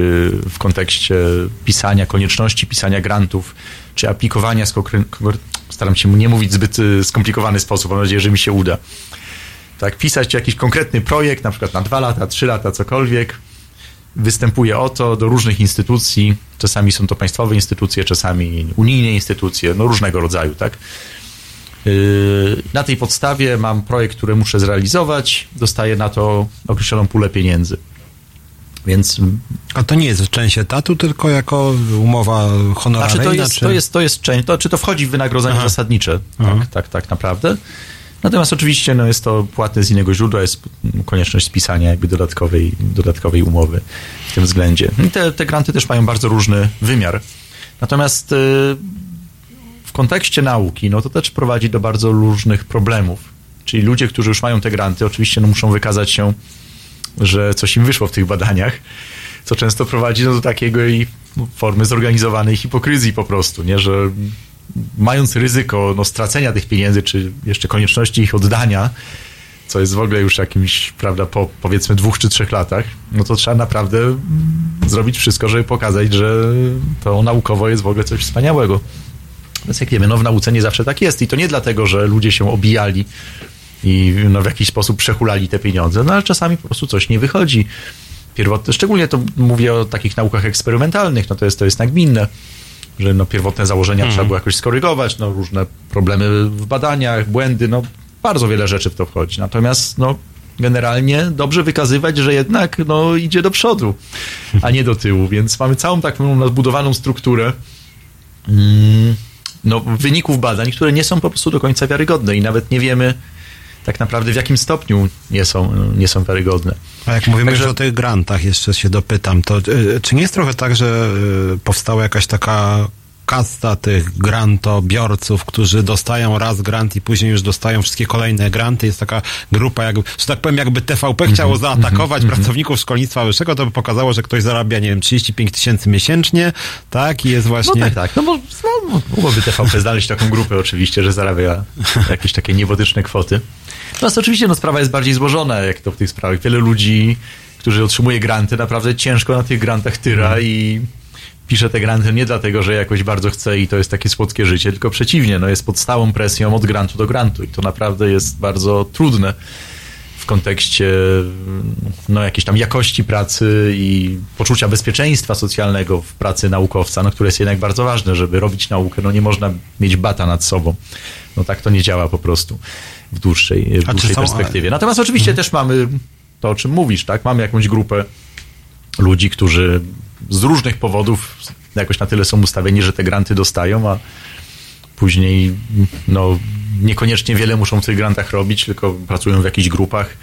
w kontekście pisania, konieczności pisania grantów, czy aplikowania, staram się nie mówić w zbyt y, skomplikowany sposób, mam nadzieję, że mi się uda. Tak, pisać jakiś konkretny projekt, na przykład na dwa lata, trzy lata, cokolwiek, występuje o to do różnych instytucji, czasami są to państwowe instytucje, czasami unijne instytucje, no różnego rodzaju, tak. Yy, Na tej podstawie mam projekt, który muszę zrealizować, dostaję na to określoną pulę pieniędzy. Więc A to nie jest część etatu, tylko jako umowa honoraryjna? znaczy to jest, czy... to jest, to jest część, to, czy to wchodzi w wynagrodzenie Aha. zasadnicze, Aha. tak, tak, tak naprawdę. Natomiast oczywiście no, jest to płatne z innego źródła, jest konieczność spisania jakby dodatkowej, dodatkowej umowy w tym względzie. I te, te granty też mają bardzo różny wymiar. Natomiast y, w kontekście nauki, no to też prowadzi do bardzo różnych problemów. Czyli ludzie, którzy już mają te granty, oczywiście no, muszą wykazać się, że coś im wyszło w tych badaniach, co często prowadzi no, do takiego i formy zorganizowanej hipokryzji po prostu, nie, że mając ryzyko no, stracenia tych pieniędzy, czy jeszcze konieczności ich oddania, co jest w ogóle już jakimś, prawda, po powiedzmy dwóch czy trzech latach, no to trzeba naprawdę zrobić wszystko, żeby pokazać, że to naukowo jest w ogóle coś wspaniałego. Więc jak wiemy, no w nauce nie zawsze tak jest i to nie dlatego, że ludzie się obijali i no, w jakiś sposób przehulali te pieniądze, no ale czasami po prostu coś nie wychodzi. Pierwotne, szczególnie to mówię o takich naukach eksperymentalnych, no to jest, to jest nagminne, że no, pierwotne założenia trzeba było jakoś skorygować, no różne problemy w badaniach, błędy, no bardzo wiele rzeczy w to wchodzi. Natomiast no generalnie dobrze wykazywać, że jednak no, idzie do przodu, a nie do tyłu, więc mamy całą taką nadbudowaną strukturę mm, no, wyników badań, które nie są po prostu do końca wiarygodne i nawet nie wiemy tak naprawdę w jakim stopniu nie są, nie są wiarygodne. A jak mówimy Także- już o tych grantach, jeszcze się dopytam, to y, czy nie jest trochę tak, że y, powstała jakaś taka kasta tych grantobiorców, którzy dostają raz grant i później już dostają wszystkie kolejne granty. Jest taka grupa, jakby, że tak powiem, jakby TVP Mhm, chciało zaatakować pracowników szkolnictwa wyższego, to by pokazało, że ktoś zarabia, nie wiem, 35 tysięcy miesięcznie, tak? I jest właśnie... No tak, tak. No bo no, mogłoby TVP znaleźć taką grupę oczywiście, że zarabia jakieś takie niebotyczne kwoty. Natomiast oczywiście no, sprawa jest bardziej złożona, jak to w tych sprawach. Wiele ludzi, którzy otrzymuje granty, naprawdę ciężko na tych grantach tyra i pisze te granty nie dlatego, że jakoś bardzo chce i to jest takie słodkie życie, tylko przeciwnie, no jest pod stałą presją od grantu do grantu i to naprawdę jest bardzo trudne w kontekście no, jakiejś tam jakości pracy i poczucia bezpieczeństwa socjalnego w pracy naukowca, no, które jest jednak bardzo ważne, żeby robić naukę, no nie można mieć bata nad sobą. No tak to nie działa po prostu w dłuższej, w dłuższej są- perspektywie. Natomiast oczywiście też mamy to, o czym mówisz, tak? Mamy jakąś grupę ludzi, którzy z różnych powodów jakoś na tyle są ustawieni, że te granty dostają, a później no, niekoniecznie wiele muszą w tych grantach robić, tylko pracują w jakichś grupach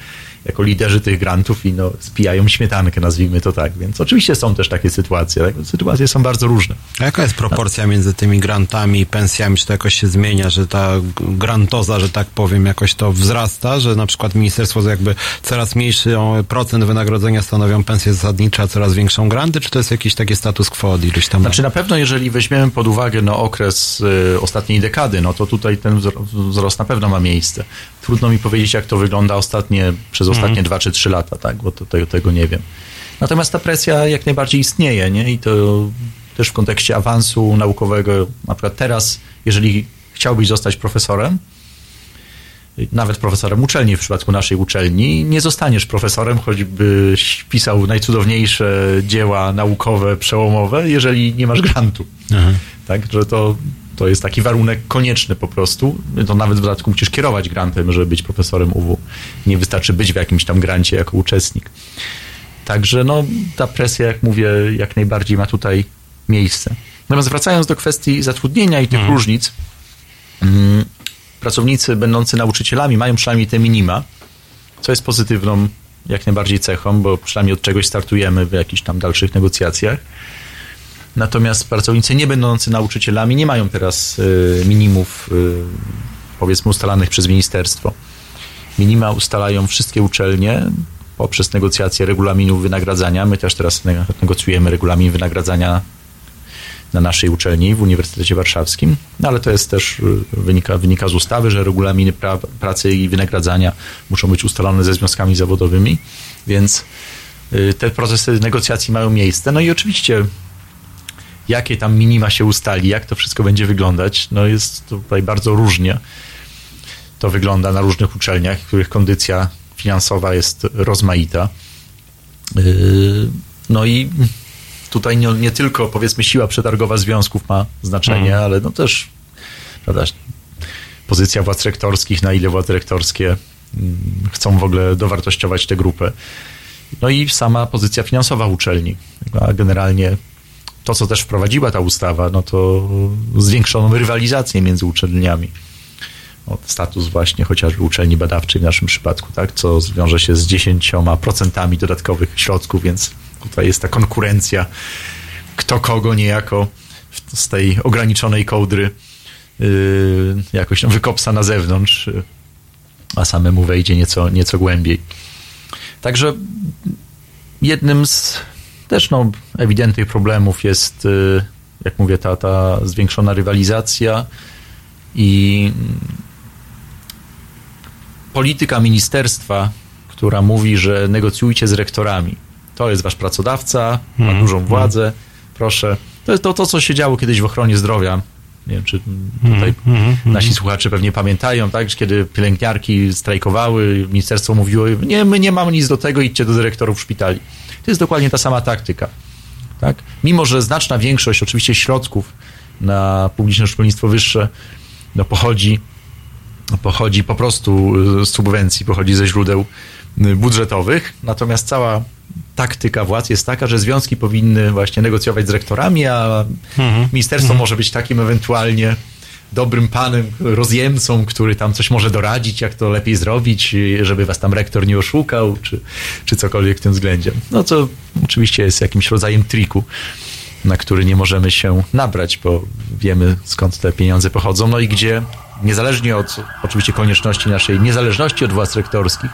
jako liderzy tych grantów i no, spijają śmietankę, nazwijmy to tak. Więc oczywiście są też takie sytuacje. Tak? Sytuacje są bardzo różne. A jaka jest proporcja między tymi grantami i pensjami? Czy to jakoś się zmienia, że ta grantoza, że tak powiem, jakoś to wzrasta, że na przykład ministerstwo jakby coraz mniejszy procent wynagrodzenia stanowią pensje zasadnicze, a coraz większą granty, czy to jest jakiś taki status quo od iluś tam Znaczy na pewno, jeżeli weźmiemy pod uwagę no, okres y, ostatniej dekady, no to tutaj ten wzro- wzrost na pewno ma miejsce. Trudno mi powiedzieć, jak to wygląda ostatnie, przez ostatnie dwa czy trzy lata, tak, bo to, tego, tego nie wiem. Natomiast ta presja jak najbardziej istnieje, nie? I to też w kontekście awansu naukowego, na przykład teraz, jeżeli chciałbyś zostać profesorem, nawet profesorem uczelni w przypadku naszej uczelni, nie zostaniesz profesorem, choćbyś pisał najcudowniejsze dzieła naukowe, przełomowe, jeżeli nie masz grantu. Tak, że to, to jest taki warunek konieczny po prostu. To nawet w dodatku musisz kierować grantem, żeby być profesorem UW. Nie wystarczy być w jakimś tam grancie jako uczestnik. Także no, ta presja, jak mówię, jak najbardziej ma tutaj miejsce. Natomiast wracając do kwestii zatrudnienia i tych różnic, mm, pracownicy będący nauczycielami mają przynajmniej te minima, co jest pozytywną jak najbardziej cechą, bo przynajmniej od czegoś startujemy w jakichś tam dalszych negocjacjach. Natomiast pracownicy nie będący nauczycielami nie mają teraz y, minimów, y, powiedzmy, ustalanych przez ministerstwo. Minima ustalają wszystkie uczelnie poprzez negocjacje regulaminów wynagradzania. My też teraz ne- negocjujemy regulamin wynagradzania na naszej uczelni w Uniwersytecie Warszawskim, no ale to jest też y, wynika, wynika z ustawy, że regulaminy pra, pracy i wynagradzania muszą być ustalone ze związkami zawodowymi, więc te procesy negocjacji mają miejsce. No i oczywiście jakie tam minima się ustali, jak to wszystko będzie wyglądać, no jest tutaj bardzo różnie. To wygląda na różnych uczelniach, których kondycja finansowa jest rozmaita. Yy, No i tutaj nie, nie tylko powiedzmy siła przetargowa związków ma znaczenie, ale no też prawda, pozycja władz rektorskich, na ile władze rektorskie mm, chcą w ogóle dowartościować tę grupę. No i sama pozycja finansowa uczelni. A generalnie to, co też wprowadziła ta ustawa, no to zwiększoną rywalizację między uczelniami. Status właśnie chociażby uczelni badawczej w naszym przypadku, tak, co zwiąże się z 10% dodatkowych środków, więc tutaj jest ta konkurencja, kto kogo niejako z tej ograniczonej kołdry yy, jakoś no, wykopsa na zewnątrz, yy, a samemu wejdzie nieco, nieco głębiej. Także jednym z też no, ewidentnych problemów jest, y, jak mówię, ta, ta zwiększona rywalizacja i polityka ministerstwa, która mówi, że negocjujcie z rektorami. To jest wasz pracodawca, ma Mhm. dużą władzę, proszę. To jest to, to, co się działo kiedyś w ochronie zdrowia. Nie wiem, czy tutaj Mhm, nasi słuchacze pewnie pamiętają, tak, że kiedy pielęgniarki strajkowały, ministerstwo mówiło, nie, my nie mamy nic do tego, idźcie do dyrektorów szpitali. To jest dokładnie ta sama taktyka. Tak? Mimo, że znaczna większość oczywiście środków na publiczne szkolnictwo wyższe no, pochodzi, pochodzi po prostu z subwencji, pochodzi ze źródeł y, budżetowych, natomiast cała taktyka władz jest taka, że związki powinny właśnie negocjować z rektorami, a ministerstwo może być takim ewentualnie dobrym panem, rozjemcą, który tam coś może doradzić, jak to lepiej zrobić, żeby was tam rektor nie oszukał, czy, czy cokolwiek w tym względzie. No co oczywiście jest jakimś rodzajem triku, na który nie możemy się nabrać, bo wiemy skąd te pieniądze pochodzą, no i gdzie niezależnie od oczywiście konieczności naszej niezależności od władz rektorskich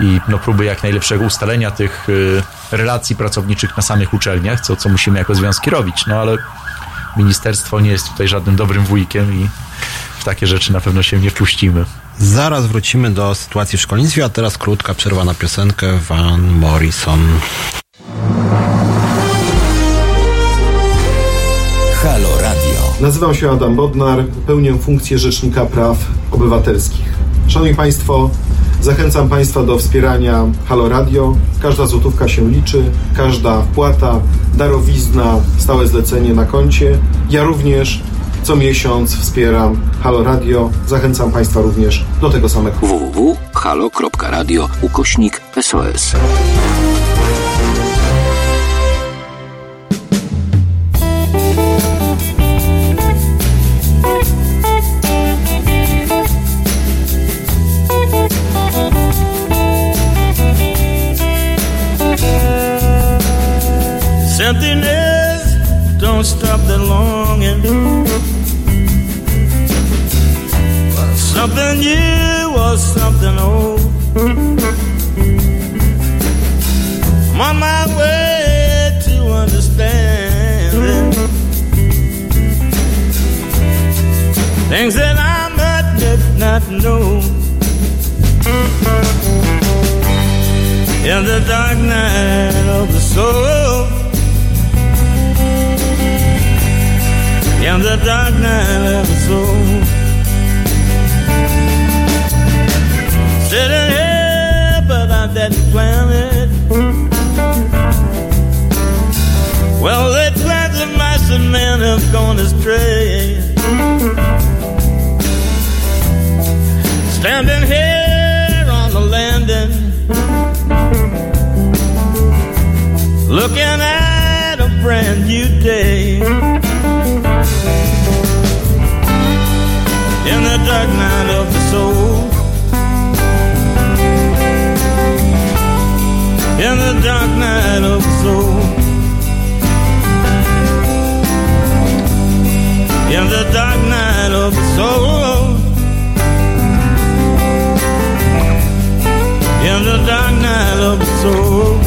i no, próby jak najlepszego ustalenia tych y, relacji pracowniczych na samych uczelniach, co, co musimy jako związki robić, no ale ministerstwo nie jest tutaj żadnym dobrym wujkiem i w takie rzeczy na pewno się nie wpuścimy. Zaraz wrócimy do sytuacji w szkolnictwie, a teraz krótka przerwa na piosenkę Van Morrison. Halo Radio. Nazywam się Adam Bodnar, pełnię funkcję Rzecznika Praw Obywatelskich. Szanowni Państwo, zachęcam Państwa do wspierania Halo Radio. Każda złotówka się liczy, każda wpłata, darowizna, stałe zlecenie na koncie. Ja również co miesiąc wspieram Halo Radio. Zachęcam Państwa również do tego samego. www.halo.radio ukośnik SOS. Don't stop the longing. For something new or something old. I'm on my way to understanding things that I might did not know. In the dark night of the soul. In the dark night of the soul. Sitting here, but I didn't plan it. Well, the plans of mice and men have gone astray. Standing here on the landing, looking at a brand new day. In the dark night of the soul. In the dark night of the soul. In the dark night of the soul. In the dark night of the soul.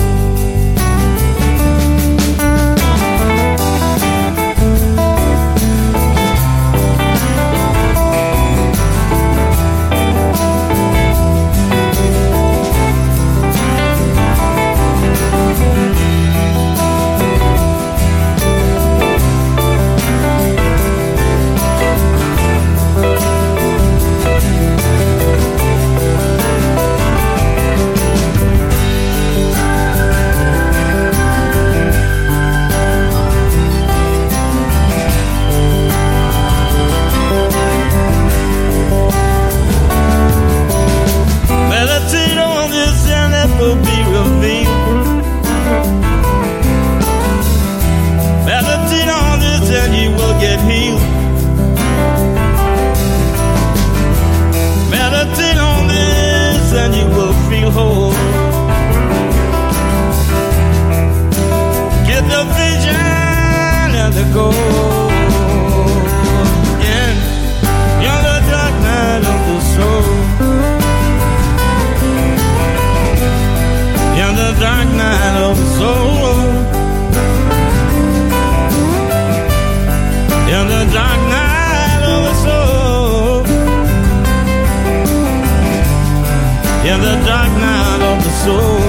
Yeah, the dark night of the soul.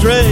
Astray.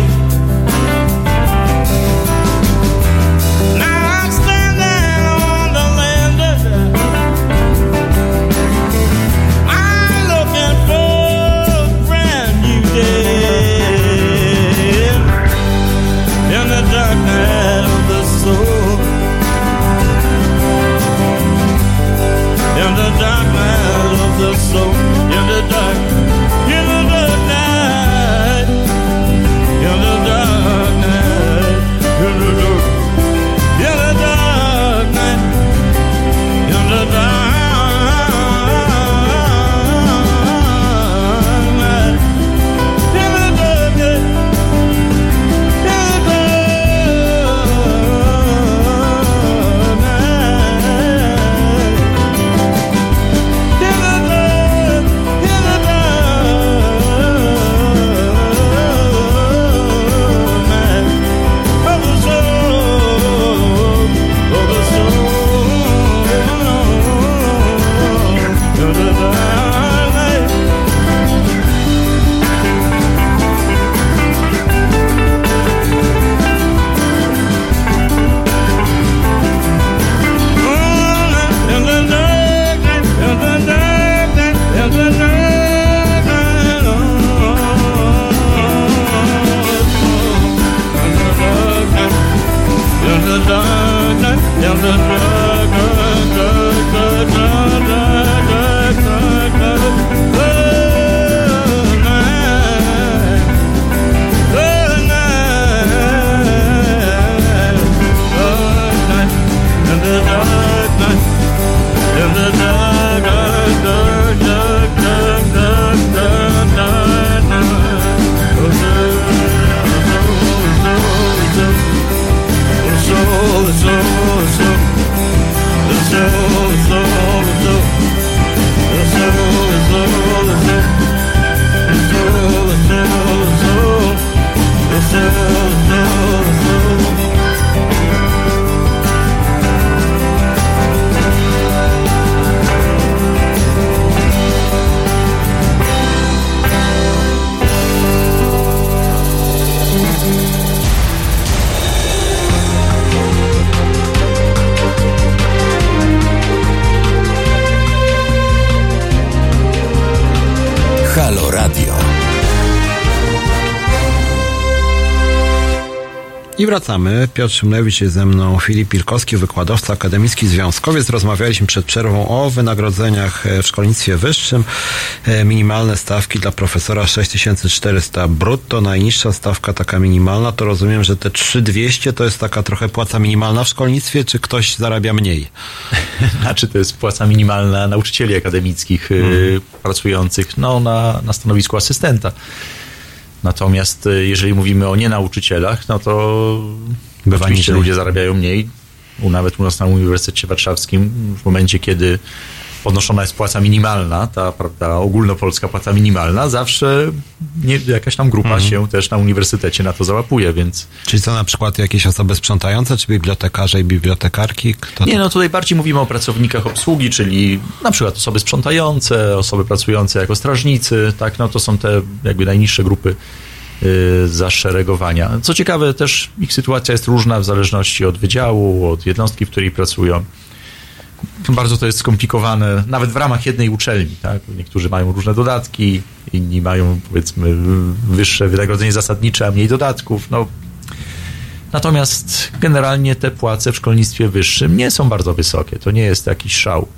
Wracamy. Piotr Szymlewicz jest ze mną, Filip Pilkowski, wykładowca akademicki, związkowiec. Rozmawialiśmy przed przerwą o wynagrodzeniach e, w szkolnictwie wyższym. E, Minimalne stawki dla profesora 6400 brutto, najniższa stawka taka minimalna. To rozumiem, że te 3200 to jest taka trochę płaca minimalna w szkolnictwie, czy ktoś zarabia mniej? Znaczy to jest płaca minimalna nauczycieli akademickich y, pracujących no, na, na stanowisku asystenta. Natomiast y, jeżeli mówimy o nienauczycielach, no to Bywa oczywiście ludzie zarabiają mniej. U, nawet u nas na Uniwersytecie Warszawskim w momencie, kiedy podnoszona jest płaca minimalna, ta prawda, ogólnopolska płaca minimalna, zawsze nie, jakaś tam grupa Mhm. się też na uniwersytecie na to załapuje, więc Czyli co na przykład jakieś osoby sprzątające, czy bibliotekarze i bibliotekarki? Kto Nie, to? no tutaj bardziej mówimy o pracownikach obsługi, czyli na przykład osoby sprzątające, osoby pracujące jako strażnicy, tak, no to są te jakby najniższe grupy zaszeregowania. Co ciekawe, też ich sytuacja jest różna w zależności od wydziału, od jednostki, w której pracują. Bardzo to jest skomplikowane, nawet w ramach jednej uczelni, tak? Niektórzy mają różne dodatki, inni mają powiedzmy wyższe wynagrodzenie zasadnicze, a mniej dodatków. No, Natomiast generalnie te płace w szkolnictwie wyższym nie są bardzo wysokie. To nie jest jakiś szał.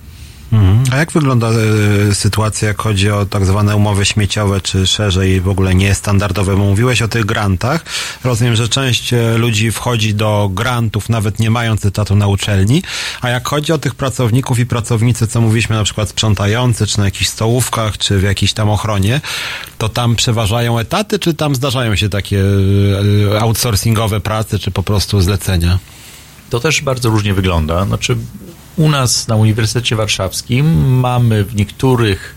A jak wygląda e, sytuacja, jak chodzi o tak zwane umowy śmieciowe, czy szerzej w ogóle niestandardowe? Bo mówiłeś o tych grantach. Rozumiem, że część e, ludzi wchodzi do grantów, nawet nie mając etatu na uczelni. A jak chodzi o tych pracowników i pracownicy, co mówiliśmy na przykład sprzątający, czy na jakichś stołówkach, czy w jakiejś tam ochronie, to tam przeważają etaty, czy tam zdarzają się takie e, outsourcingowe prace, czy po prostu zlecenia? To też bardzo różnie wygląda. Znaczy, u nas na Uniwersytecie Warszawskim mamy w niektórych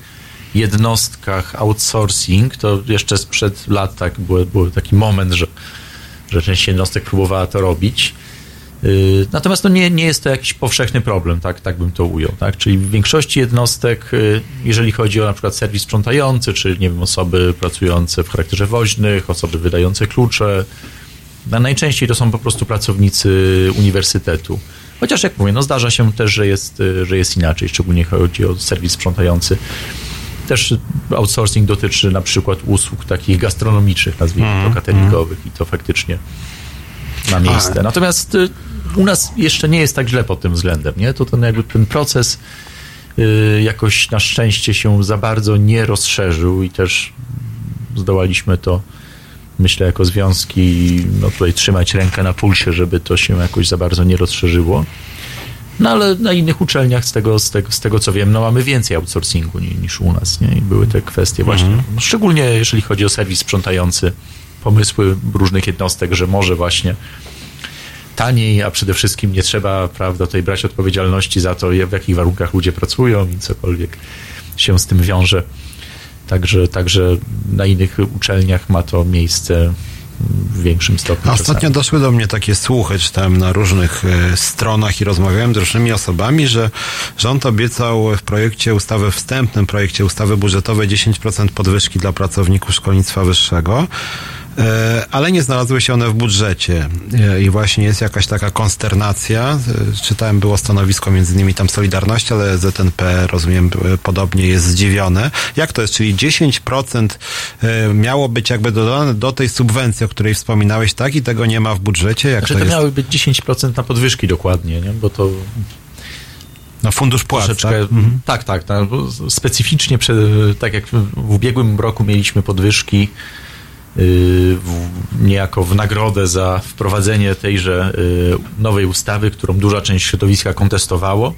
jednostkach outsourcing. To jeszcze sprzed lat tak był, był taki moment, że że część jednostek próbowała to robić. Y, Natomiast no nie, nie jest to jakiś powszechny problem, tak, tak bym to ujął. Tak? Czyli w większości jednostek, y, jeżeli chodzi o na przykład serwis sprzątający, czy nie wiem, osoby pracujące w charakterze woźnych, osoby wydające klucze, najczęściej to są po prostu pracownicy uniwersytetu. Chociaż jak mówię, no zdarza się też, że jest, y, że jest inaczej, szczególnie chodzi o serwis sprzątający. Też outsourcing dotyczy na przykład usług takich gastronomicznych, nazwijmy Mhm, to cateringowych i to faktycznie ma miejsce. A- Natomiast y, u nas jeszcze nie jest tak źle pod tym względem, nie? To ten jakby ten proces y, jakoś na szczęście się za bardzo nie rozszerzył i też zdołaliśmy to myślę jako związki no tutaj trzymać rękę na pulsie, żeby to się jakoś za bardzo nie rozszerzyło. No ale na innych uczelniach z tego, z tego, z tego co wiem, no mamy więcej outsourcingu ni- niż u nas, nie? I były te kwestie właśnie, no, szczególnie jeżeli chodzi o serwis sprzątający, pomysły różnych jednostek, że może właśnie taniej, a przede wszystkim nie trzeba, prawda, tutaj brać odpowiedzialności za to, w jakich warunkach ludzie pracują i cokolwiek się z tym wiąże. Także, także na innych uczelniach ma to miejsce w większym stopniu. Ostatnio czasami. doszły do mnie takie słuchy, czytałem na różnych e, stronach i rozmawiałem z różnymi osobami, że rząd obiecał w projekcie ustawy, wstępnym projekcie ustawy budżetowej 10% podwyżki dla pracowników szkolnictwa wyższego. E, Ale nie znalazły się one w budżecie E, i właśnie jest jakaś taka konsternacja. E, Czytałem, było stanowisko między innymi tam Solidarności, ale ZNP, rozumiem, podobnie jest zdziwione. Jak to jest? Czyli 10% e, miało być jakby dodane do tej subwencji, o której wspominałeś, tak? I tego nie ma w budżecie? Jak Znaczy to to miały być 10% na podwyżki dokładnie, nie? bo to Na fundusz płac, tak? Mhm. tak, tak, tak specyficznie, prze, tak jak w ubiegłym roku mieliśmy podwyżki niejako w nagrodę za wprowadzenie tejże yy, nowej ustawy, którą duża część środowiska kontestowało,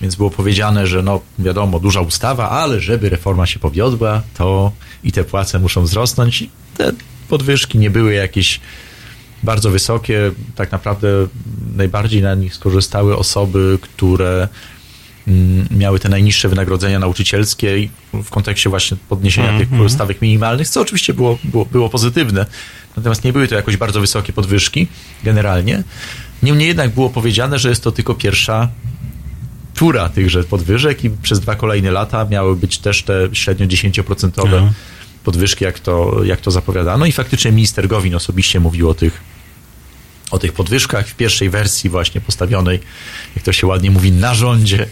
więc było powiedziane, że no wiadomo, duża ustawa, ale żeby reforma się powiodła, to i te płace muszą wzrosnąć. I te podwyżki nie były jakieś bardzo wysokie. Tak naprawdę najbardziej na nich skorzystały osoby, które miały te najniższe wynagrodzenia nauczycielskie w kontekście właśnie podniesienia Mhm. tych stawek minimalnych, co oczywiście było, było, było pozytywne. Natomiast nie były to jakoś bardzo wysokie podwyżki generalnie. Niemniej jednak było powiedziane, że jest to tylko pierwsza tura tychże podwyżek i przez dwa kolejne lata miały być też te średnio 10% Mhm. podwyżki, jak to, jak to zapowiadano. I faktycznie minister Gowin osobiście mówił o tych, o tych podwyżkach. W pierwszej wersji właśnie postawionej, jak to się ładnie mówi, na rządzie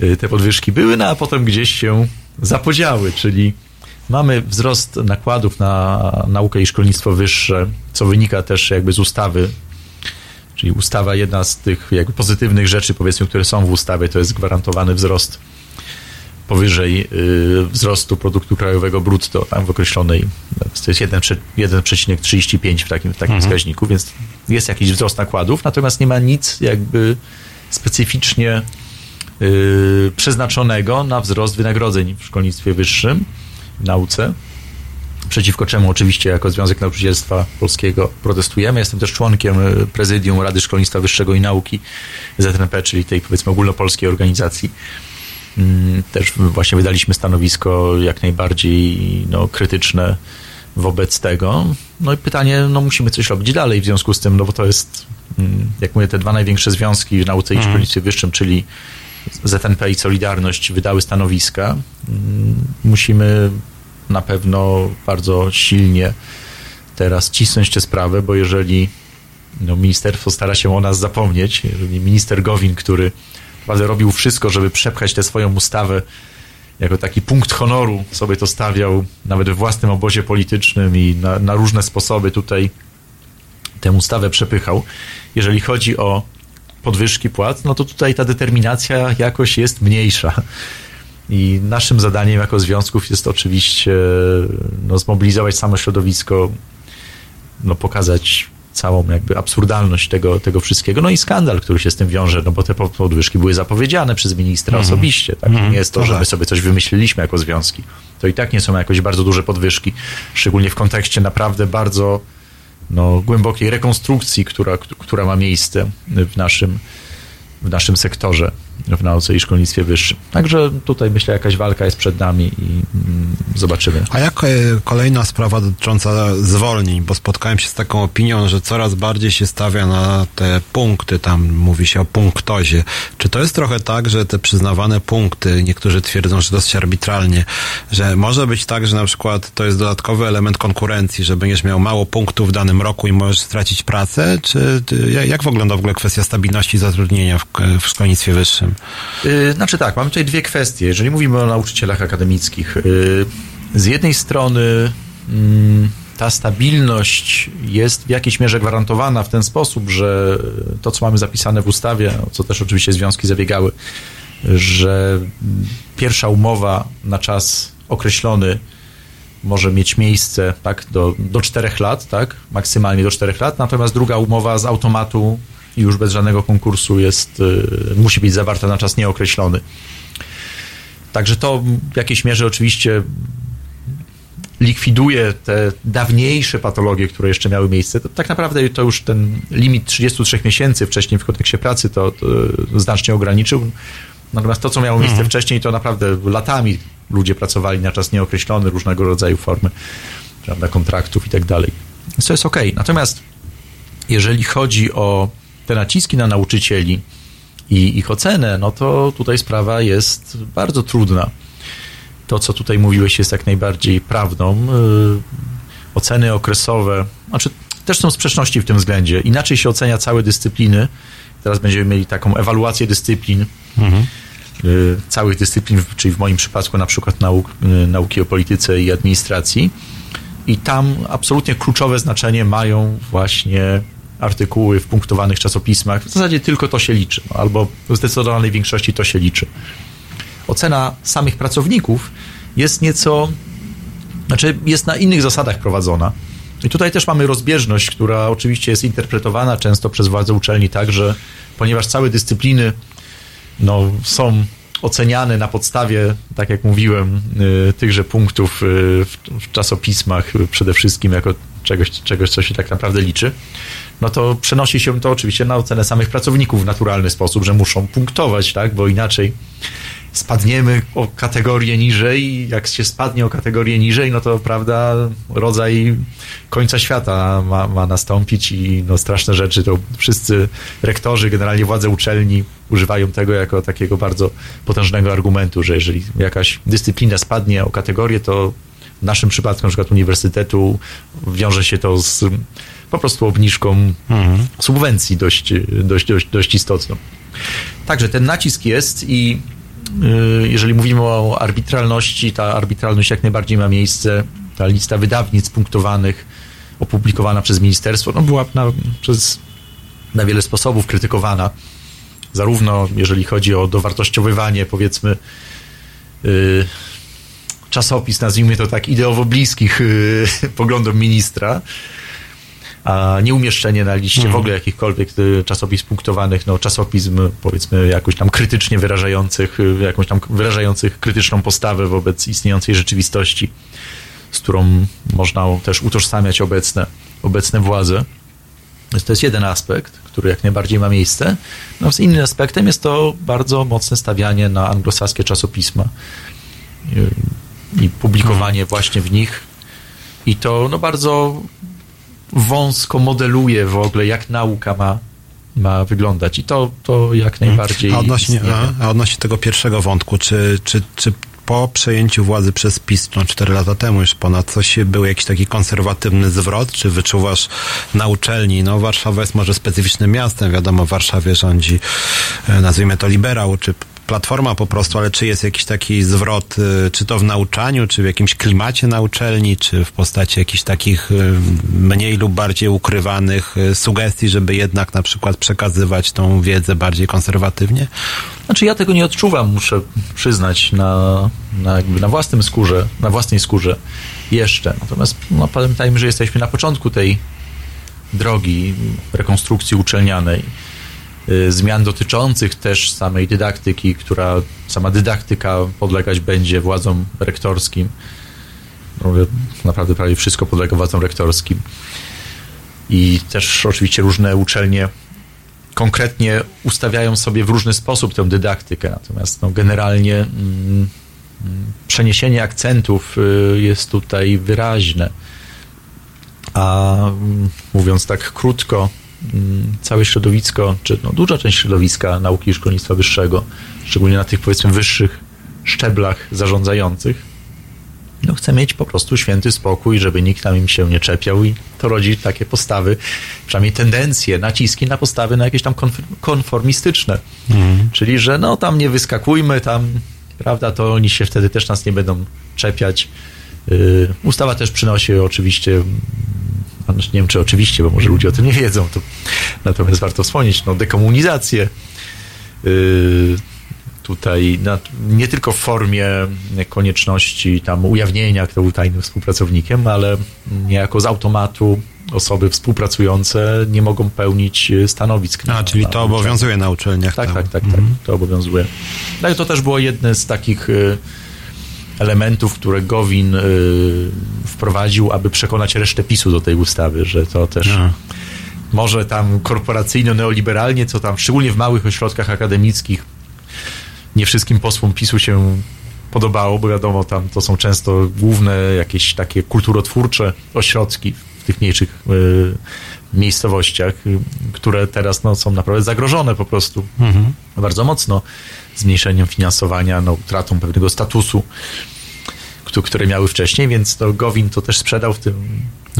y, te podwyżki były, no a potem gdzieś się zapodziały, czyli mamy wzrost nakładów na naukę i szkolnictwo wyższe, co wynika też jakby z ustawy Czyli ustawa, jedna z tych jakby pozytywnych rzeczy, powiedzmy, które są w ustawie, to jest gwarantowany wzrost powyżej y, wzrostu produktu krajowego brutto, tam w określonej, to jest 1 prze- 1,35 w takim, w takim Mhm. wskaźniku, więc jest jakiś wzrost nakładów, natomiast nie ma nic jakby specyficznie y, przeznaczonego na wzrost wynagrodzeń w szkolnictwie wyższym, w nauce przeciwko czemu oczywiście jako Związek Nauczycielstwa Polskiego protestujemy. Jestem też członkiem e, prezydium Rady Szkolnictwa Wyższego i Nauki ZNP, czyli tej powiedzmy ogólnopolskiej organizacji. Mm, Też właśnie wydaliśmy stanowisko jak najbardziej no, krytyczne wobec tego. No i pytanie, no musimy coś robić dalej w związku z tym, no bo to jest, mm, jak mówię, te dwa największe związki w nauce i Mhm. szkolnictwie wyższym, czyli ZNP i Solidarność wydały stanowiska. Mm, Musimy na pewno bardzo silnie teraz cisnąć tę sprawę, bo jeżeli no, ministerstwo stara się o nas zapomnieć, jeżeli minister Gowin, który naprawdę robił wszystko, żeby przepchać tę swoją ustawę jako taki punkt honoru, sobie to stawiał nawet we własnym obozie politycznym i na, na różne sposoby tutaj tę ustawę przepychał. Jeżeli chodzi o podwyżki płac, no to tutaj ta determinacja jakoś jest mniejsza. I naszym zadaniem jako związków jest oczywiście no, zmobilizować samo środowisko, no, pokazać całą jakby absurdalność tego, tego wszystkiego, no i skandal, który się z tym wiąże, no bo te po- podwyżki były zapowiedziane przez ministra Mhm. osobiście, tak? Mhm. Nie jest to, No że my tak. sobie coś wymyśliliśmy jako związki. To i tak nie są jakoś bardzo duże podwyżki, szczególnie w kontekście naprawdę bardzo no, głębokiej rekonstrukcji, która, która ma miejsce w naszym, w naszym sektorze w nauce i szkolnictwie wyższym. Także tutaj myślę, jakaś walka jest przed nami i mm, zobaczymy. A jak e, kolejna sprawa dotycząca zwolnień, bo spotkałem się z taką opinią, że coraz bardziej się stawia na te punkty, tam mówi się o punktozie. Czy to jest trochę tak, że te przyznawane punkty, niektórzy twierdzą, że dosyć arbitralnie, że może być tak, że na przykład to jest dodatkowy element konkurencji, że będziesz miał mało punktów w danym roku i możesz stracić pracę? Czy jak wygląda w ogóle kwestia stabilności zatrudnienia w, w szkolnictwie wyższym? Yy, Znaczy tak, mamy tutaj dwie kwestie. Jeżeli mówimy o nauczycielach akademickich, yy, z jednej strony mm, ta stabilność jest w jakiejś mierze gwarantowana w ten sposób, że to, co mamy zapisane w ustawie, co też oczywiście związki zabiegały, że pierwsza umowa na czas określony może mieć miejsce tak, do, do 4 lat, tak, maksymalnie do 4 lat, natomiast druga umowa z automatu i już bez żadnego konkursu jest, y, musi być zawarta na czas nieokreślony. Także to w jakiejś mierze oczywiście likwiduje te dawniejsze patologie, które jeszcze miały miejsce. To, tak naprawdę to już ten limit 33 miesięcy wcześniej w kodeksie pracy to, to znacznie ograniczył. Natomiast to, co miało miejsce Mhm. wcześniej, to naprawdę latami ludzie pracowali na czas nieokreślony, różnego rodzaju formy prawda, kontraktów i tak dalej. Więc to jest ok. Natomiast jeżeli chodzi o te naciski na nauczycieli i ich ocenę, no to tutaj sprawa jest bardzo trudna. To, co tutaj mówiłeś, jest jak najbardziej prawdą. Yy, Oceny okresowe, znaczy też są sprzeczności w tym względzie. Inaczej się ocenia całe dyscypliny. Teraz będziemy mieli taką ewaluację dyscyplin, y, całych dyscyplin, czyli w moim przypadku na przykład nauk, y, nauki o polityce i administracji. I tam absolutnie kluczowe znaczenie mają właśnie artykuły w punktowanych czasopismach. W zasadzie tylko to się liczy, no, albo w zdecydowanej większości to się liczy. Ocena samych pracowników jest nieco, znaczy jest na innych zasadach prowadzona. I tutaj też mamy rozbieżność, która oczywiście jest interpretowana często przez władze uczelni tak, że ponieważ całe dyscypliny no, są oceniane na podstawie, tak jak mówiłem, y, tychże punktów y, w, w czasopismach y, przede wszystkim jako czegoś, czegoś, co się tak naprawdę liczy, no to przenosi się to oczywiście na ocenę samych pracowników w naturalny sposób, że muszą punktować, tak, bo inaczej spadniemy o kategorię niżej. Jak się spadnie o kategorię niżej, no to prawda, rodzaj końca świata ma, ma nastąpić i no straszne rzeczy, to wszyscy rektorzy, generalnie władze uczelni używają tego jako takiego bardzo potężnego argumentu, że jeżeli jakaś dyscyplina spadnie o kategorię, to w naszym przypadku na przykład uniwersytetu wiąże się to z po prostu obniżką subwencji dość, dość, dość, dość istotną. Także ten nacisk jest i jeżeli mówimy o arbitralności, ta arbitralność jak najbardziej ma miejsce. Ta lista wydawnic punktowanych, opublikowana przez ministerstwo, no była na, przez, na wiele sposobów krytykowana. Zarówno jeżeli chodzi o dowartościowywanie, powiedzmy, y, czasopis, nazwijmy to tak, ideowo bliskich y, poglądom ministra, a nie umieszczenie na liście w ogóle jakichkolwiek y, czasopis punktowanych, no czasopism powiedzmy jakoś tam krytycznie wyrażających, y, jakąś tam wyrażających krytyczną postawę wobec istniejącej rzeczywistości, z którą można też utożsamiać obecne, obecne władze. Więc to jest jeden aspekt, który jak najbardziej ma miejsce. Natomiast innym aspektem jest to bardzo mocne stawianie na anglosaskie czasopisma y, i publikowanie właśnie w nich. I to no bardzo wąsko modeluje w ogóle, jak nauka ma, ma wyglądać. I to, to jak najbardziej. A odnośnie, a, a odnośnie tego pierwszego wątku, czy, czy, czy po przejęciu władzy przez PiS, no 4 lata temu już ponad, coś był jakiś taki konserwatywny zwrot, czy wyczuwasz na uczelni? No Warszawa jest może specyficznym miastem, wiadomo, w Warszawie rządzi, e, nazwijmy to liberał, czy platforma po prostu, ale czy jest jakiś taki zwrot, y, czy to w nauczaniu, czy w jakimś klimacie na uczelni, czy w postaci jakichś takich y, mniej lub bardziej ukrywanych y, sugestii, żeby jednak na przykład przekazywać tą wiedzę bardziej konserwatywnie? Znaczy ja tego nie odczuwam, muszę przyznać, na, na, jakby na własnym skórze, na własnej skórze jeszcze. Natomiast no, pamiętajmy, że jesteśmy na początku tej drogi rekonstrukcji uczelnianej. Y, Zmian dotyczących też samej dydaktyki, która sama dydaktyka podlegać będzie władzom rektorskim. Naprawdę prawie wszystko podlega władzom rektorskim. I też oczywiście różne uczelnie konkretnie ustawiają sobie w różny sposób tę dydaktykę. Natomiast no, generalnie mm, mm, przeniesienie akcentów y, jest tutaj wyraźne. A mm, mówiąc tak krótko, całe środowisko, czy no, duża część środowiska nauki i szkolnictwa wyższego, szczególnie na tych powiedzmy wyższych szczeblach zarządzających, no chce mieć po prostu święty spokój, żeby nikt tam im się nie czepiał i to rodzi takie postawy, przynajmniej tendencje, naciski na postawy na jakieś tam konf- konformistyczne. Czyli, że no tam nie wyskakujmy, tam, prawda, to oni się wtedy też nas nie będą czepiać. Yy, ustawa też przynosi oczywiście, mm, znaczy nie wiem czy oczywiście, bo może ludzie o tym nie wiedzą, to, natomiast warto wspomnieć, no dekomunizację. Yy, tutaj na, nie tylko w formie konieczności tam ujawnienia, kto był tajnym współpracownikiem, ale niejako z automatu osoby współpracujące nie mogą pełnić e, stanowisk. A, czyli to obowiązuje na uczelniach. Tak, tam. tak, tak, tak, to obowiązuje. No i to też było jedne z takich y, elementów, które Gowin y, wprowadził, aby przekonać resztę PiSu do tej ustawy, że to też A. może tam korporacyjno-neoliberalnie, co tam szczególnie w małych ośrodkach akademickich nie wszystkim posłom PiSu się podobało, bo wiadomo, tam to są często główne jakieś takie kulturotwórcze ośrodki tych mniejszych y, miejscowościach, które teraz no, są naprawdę zagrożone po prostu Mhm. bardzo mocno zmniejszeniem finansowania, no, utratą pewnego statusu, któ- które miały wcześniej, więc to Gowin to też sprzedał w tym.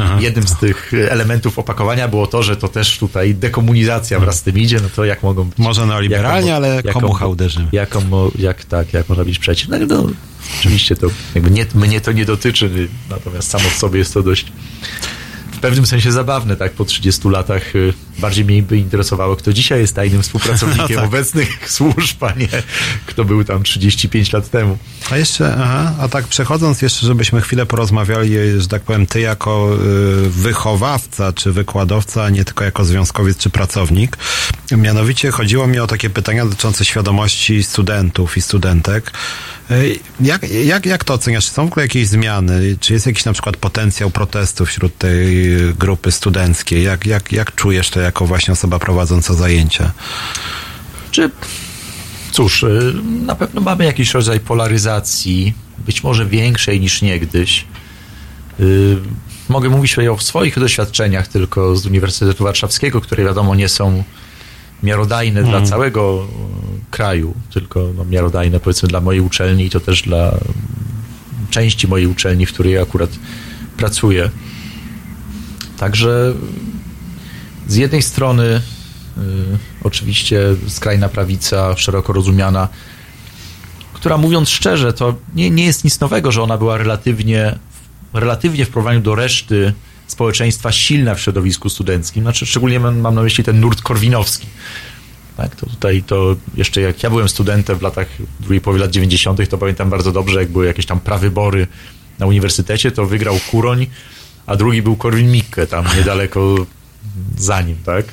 Aha. Jednym z tych elementów opakowania było to, że to też tutaj dekomunizacja wraz z tym idzie, no to jak mogą być. Może neoliberalnie, ale jaką- komucha uderzy. Jaką, jak tak, jak można być przeciw. No, no oczywiście to jakby nie, mnie to nie dotyczy, natomiast samo w sobie jest to dość w pewnym sensie zabawne, tak, po 30 latach y, bardziej mnie by interesowało, kto dzisiaj jest tajnym współpracownikiem No tak. obecnych służb, a nie kto był tam 35 lat temu. A jeszcze, aha, a tak przechodząc jeszcze, żebyśmy chwilę porozmawiali, że tak powiem, ty jako y, wychowawca czy wykładowca, a nie tylko jako związkowiec czy pracownik. Mianowicie chodziło mi o takie pytania dotyczące świadomości studentów i studentek. Y, Jak, jak, jak to oceniasz? Czy są w ogóle jakieś zmiany? Czy jest jakiś na przykład potencjał protestu wśród tej grupy studenckiej? Jak, jak, jak czujesz to jako właśnie osoba prowadząca zajęcia? Czy cóż, y, na pewno mamy jakiś rodzaj polaryzacji, być może większej niż niegdyś. Y, Mogę mówić tutaj o swoich doświadczeniach tylko z Uniwersytetu Warszawskiego, które wiadomo nie są miarodajne dla całego y, kraju, tylko no, miarodajne powiedzmy dla mojej uczelni i to też dla części mojej uczelni, w której akurat pracuję. Także z jednej strony y, oczywiście skrajna prawica, szeroko rozumiana, która mówiąc szczerze, to nie, nie jest nic nowego, że ona była relatywnie, relatywnie w porównaniu do reszty społeczeństwa silna w środowisku studenckim. Znaczy, szczególnie mam, mam na myśli ten nurt korwinowski. Tak, to tutaj to jeszcze jak ja byłem studentem w latach drugiej połowy lat 90., to pamiętam bardzo dobrze, jak były jakieś tam prawybory na uniwersytecie, to wygrał Kuroń, a drugi był Korwin-Mikke, tam niedaleko za nim, tak?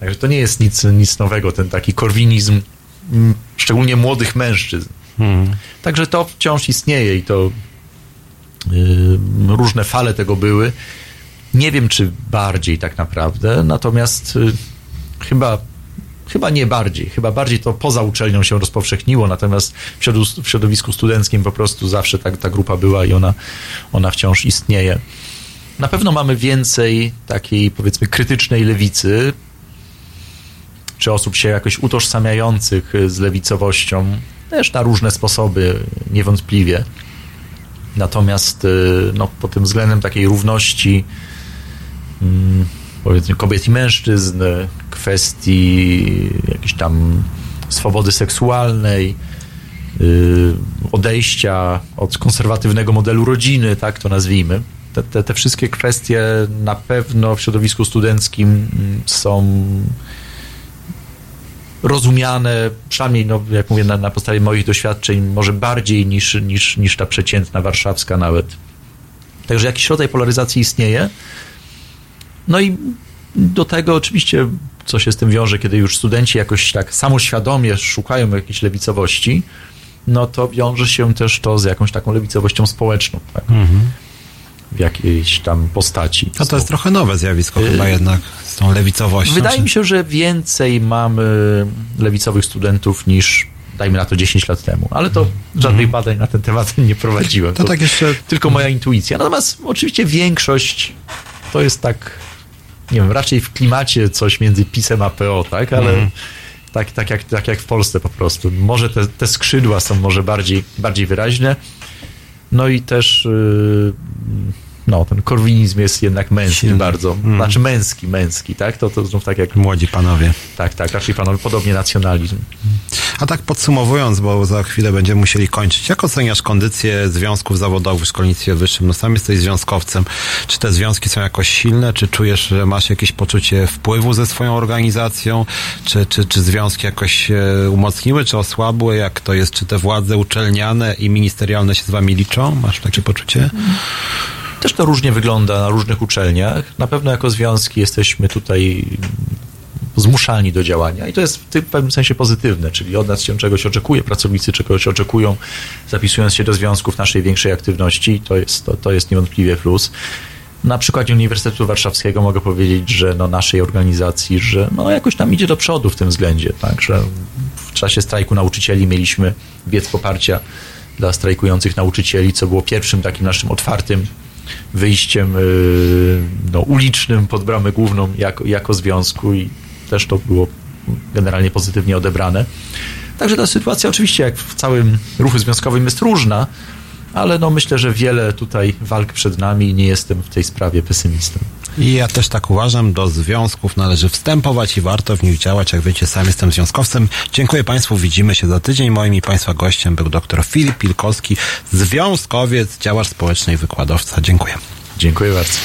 Także to nie jest nic, nic nowego, ten taki korwinizm, mm, szczególnie młodych mężczyzn. Także to wciąż istnieje i to yy, różne fale tego były. Nie wiem, czy bardziej tak naprawdę, natomiast yy, chyba, chyba nie bardziej. Chyba bardziej to poza uczelnią się rozpowszechniło, natomiast w, środowisku studenckim po prostu zawsze tak, ta grupa była i ona, ona wciąż istnieje. Na pewno mamy więcej takiej, powiedzmy, krytycznej lewicy, czy osób się jakoś utożsamiających z lewicowością, też na różne sposoby, niewątpliwie. Natomiast y, no, pod tym względem takiej równości mm, powiedzmy kobiet i mężczyzn, kwestii jakiejś tam swobody seksualnej, y, odejścia od konserwatywnego modelu rodziny, tak to nazwijmy. Te, te, te wszystkie kwestie na pewno w środowisku studenckim mm, są rozumiane, przynajmniej, no, jak mówię, na, na podstawie moich doświadczeń, może bardziej niż, niż, niż ta przeciętna warszawska nawet. Także jakiś rodzaj polaryzacji istnieje. No i do tego oczywiście, co się z tym wiąże, kiedy już studenci jakoś tak samoświadomie szukają jakiejś lewicowości, no to wiąże się też to z jakąś taką lewicowością społeczną. Tak? w jakiejś tam postaci. No to jest trochę nowe zjawisko chyba jednak z tą lewicowością. Wydaje czy- mi się, że więcej mamy lewicowych studentów niż dajmy na to 10 lat temu, ale to żadnych badań na ten temat nie prowadziłem. To tak jeszcze- Tylko moja intuicja. Natomiast oczywiście większość to jest tak, nie wiem, raczej w klimacie coś między PiSem a PO, tak? Ale Mhm. tak, tak, jak, tak jak w Polsce po prostu. Może te, te skrzydła są może bardziej, bardziej wyraźne. No i też yy, no, ten korwinizm jest jednak męski Silny. bardzo. Znaczy męski, męski, tak? To, to znów tak jak... Młodzi panowie. Tak, tak, raczej panowie, podobnie nacjonalizm. A tak podsumowując, bo za chwilę będziemy musieli kończyć. Jak oceniasz kondycję związków zawodowych w szkolnictwie wyższym? No sam jesteś związkowcem. Czy te związki są jakoś silne? Czy czujesz, że masz jakieś poczucie wpływu ze swoją organizacją? Czy, czy, czy związki jakoś się umocniły, czy osłabły? Jak to jest? Czy te władze uczelniane i ministerialne się z wami liczą? Masz takie poczucie? Też to różnie wygląda na różnych uczelniach. Na pewno jako związki jesteśmy tutaj zmuszani do działania i to jest w tym pewnym sensie pozytywne, czyli od nas się czegoś oczekuje, pracownicy czegoś oczekują, zapisując się do związków naszej większej aktywności, to jest, to, to jest niewątpliwie plus. Na przykładzie Uniwersytetu Warszawskiego mogę powiedzieć, że no naszej organizacji, że no jakoś tam idzie do przodu w tym względzie, tak, że w czasie strajku nauczycieli mieliśmy biec poparcia dla strajkujących nauczycieli, co było pierwszym takim naszym otwartym wyjściem yy, no, ulicznym pod bramę główną jako, jako związku i też to było generalnie pozytywnie odebrane. Także ta sytuacja oczywiście jak w całym ruchu związkowym jest różna, ale no myślę, że wiele tutaj walk przed nami i nie jestem w tej sprawie pesymistą. I ja też tak uważam, do związków należy wstępować i warto w nich działać. Jak wiecie, sam jestem związkowcem. Dziękuję Państwu, widzimy się za tydzień. Moim i Państwa gościem był dr Filip Pilkowski, związkowiec, działacz społeczny i wykładowca. Dziękuję. Dziękuję bardzo.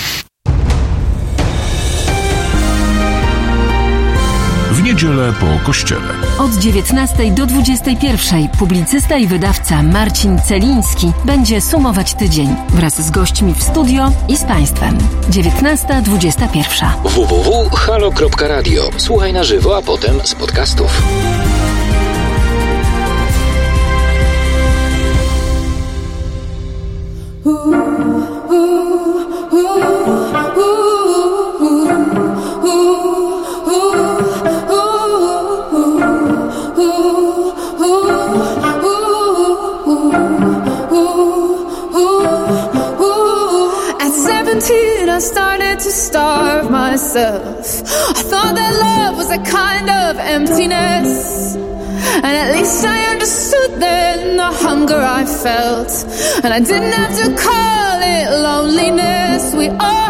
Niedzielę po kościele. Od 19 do 21 publicysta i wydawca Marcin Celiński będzie sumować tydzień wraz z gośćmi w studio i z Państwem. 19.21. www.halo.radio. Słuchaj na żywo, a potem z podcastów. 17, I started to starve myself. I thought that love was a kind of emptiness. And at least I understood then the hunger I felt. And I didn't have to call it loneliness. We all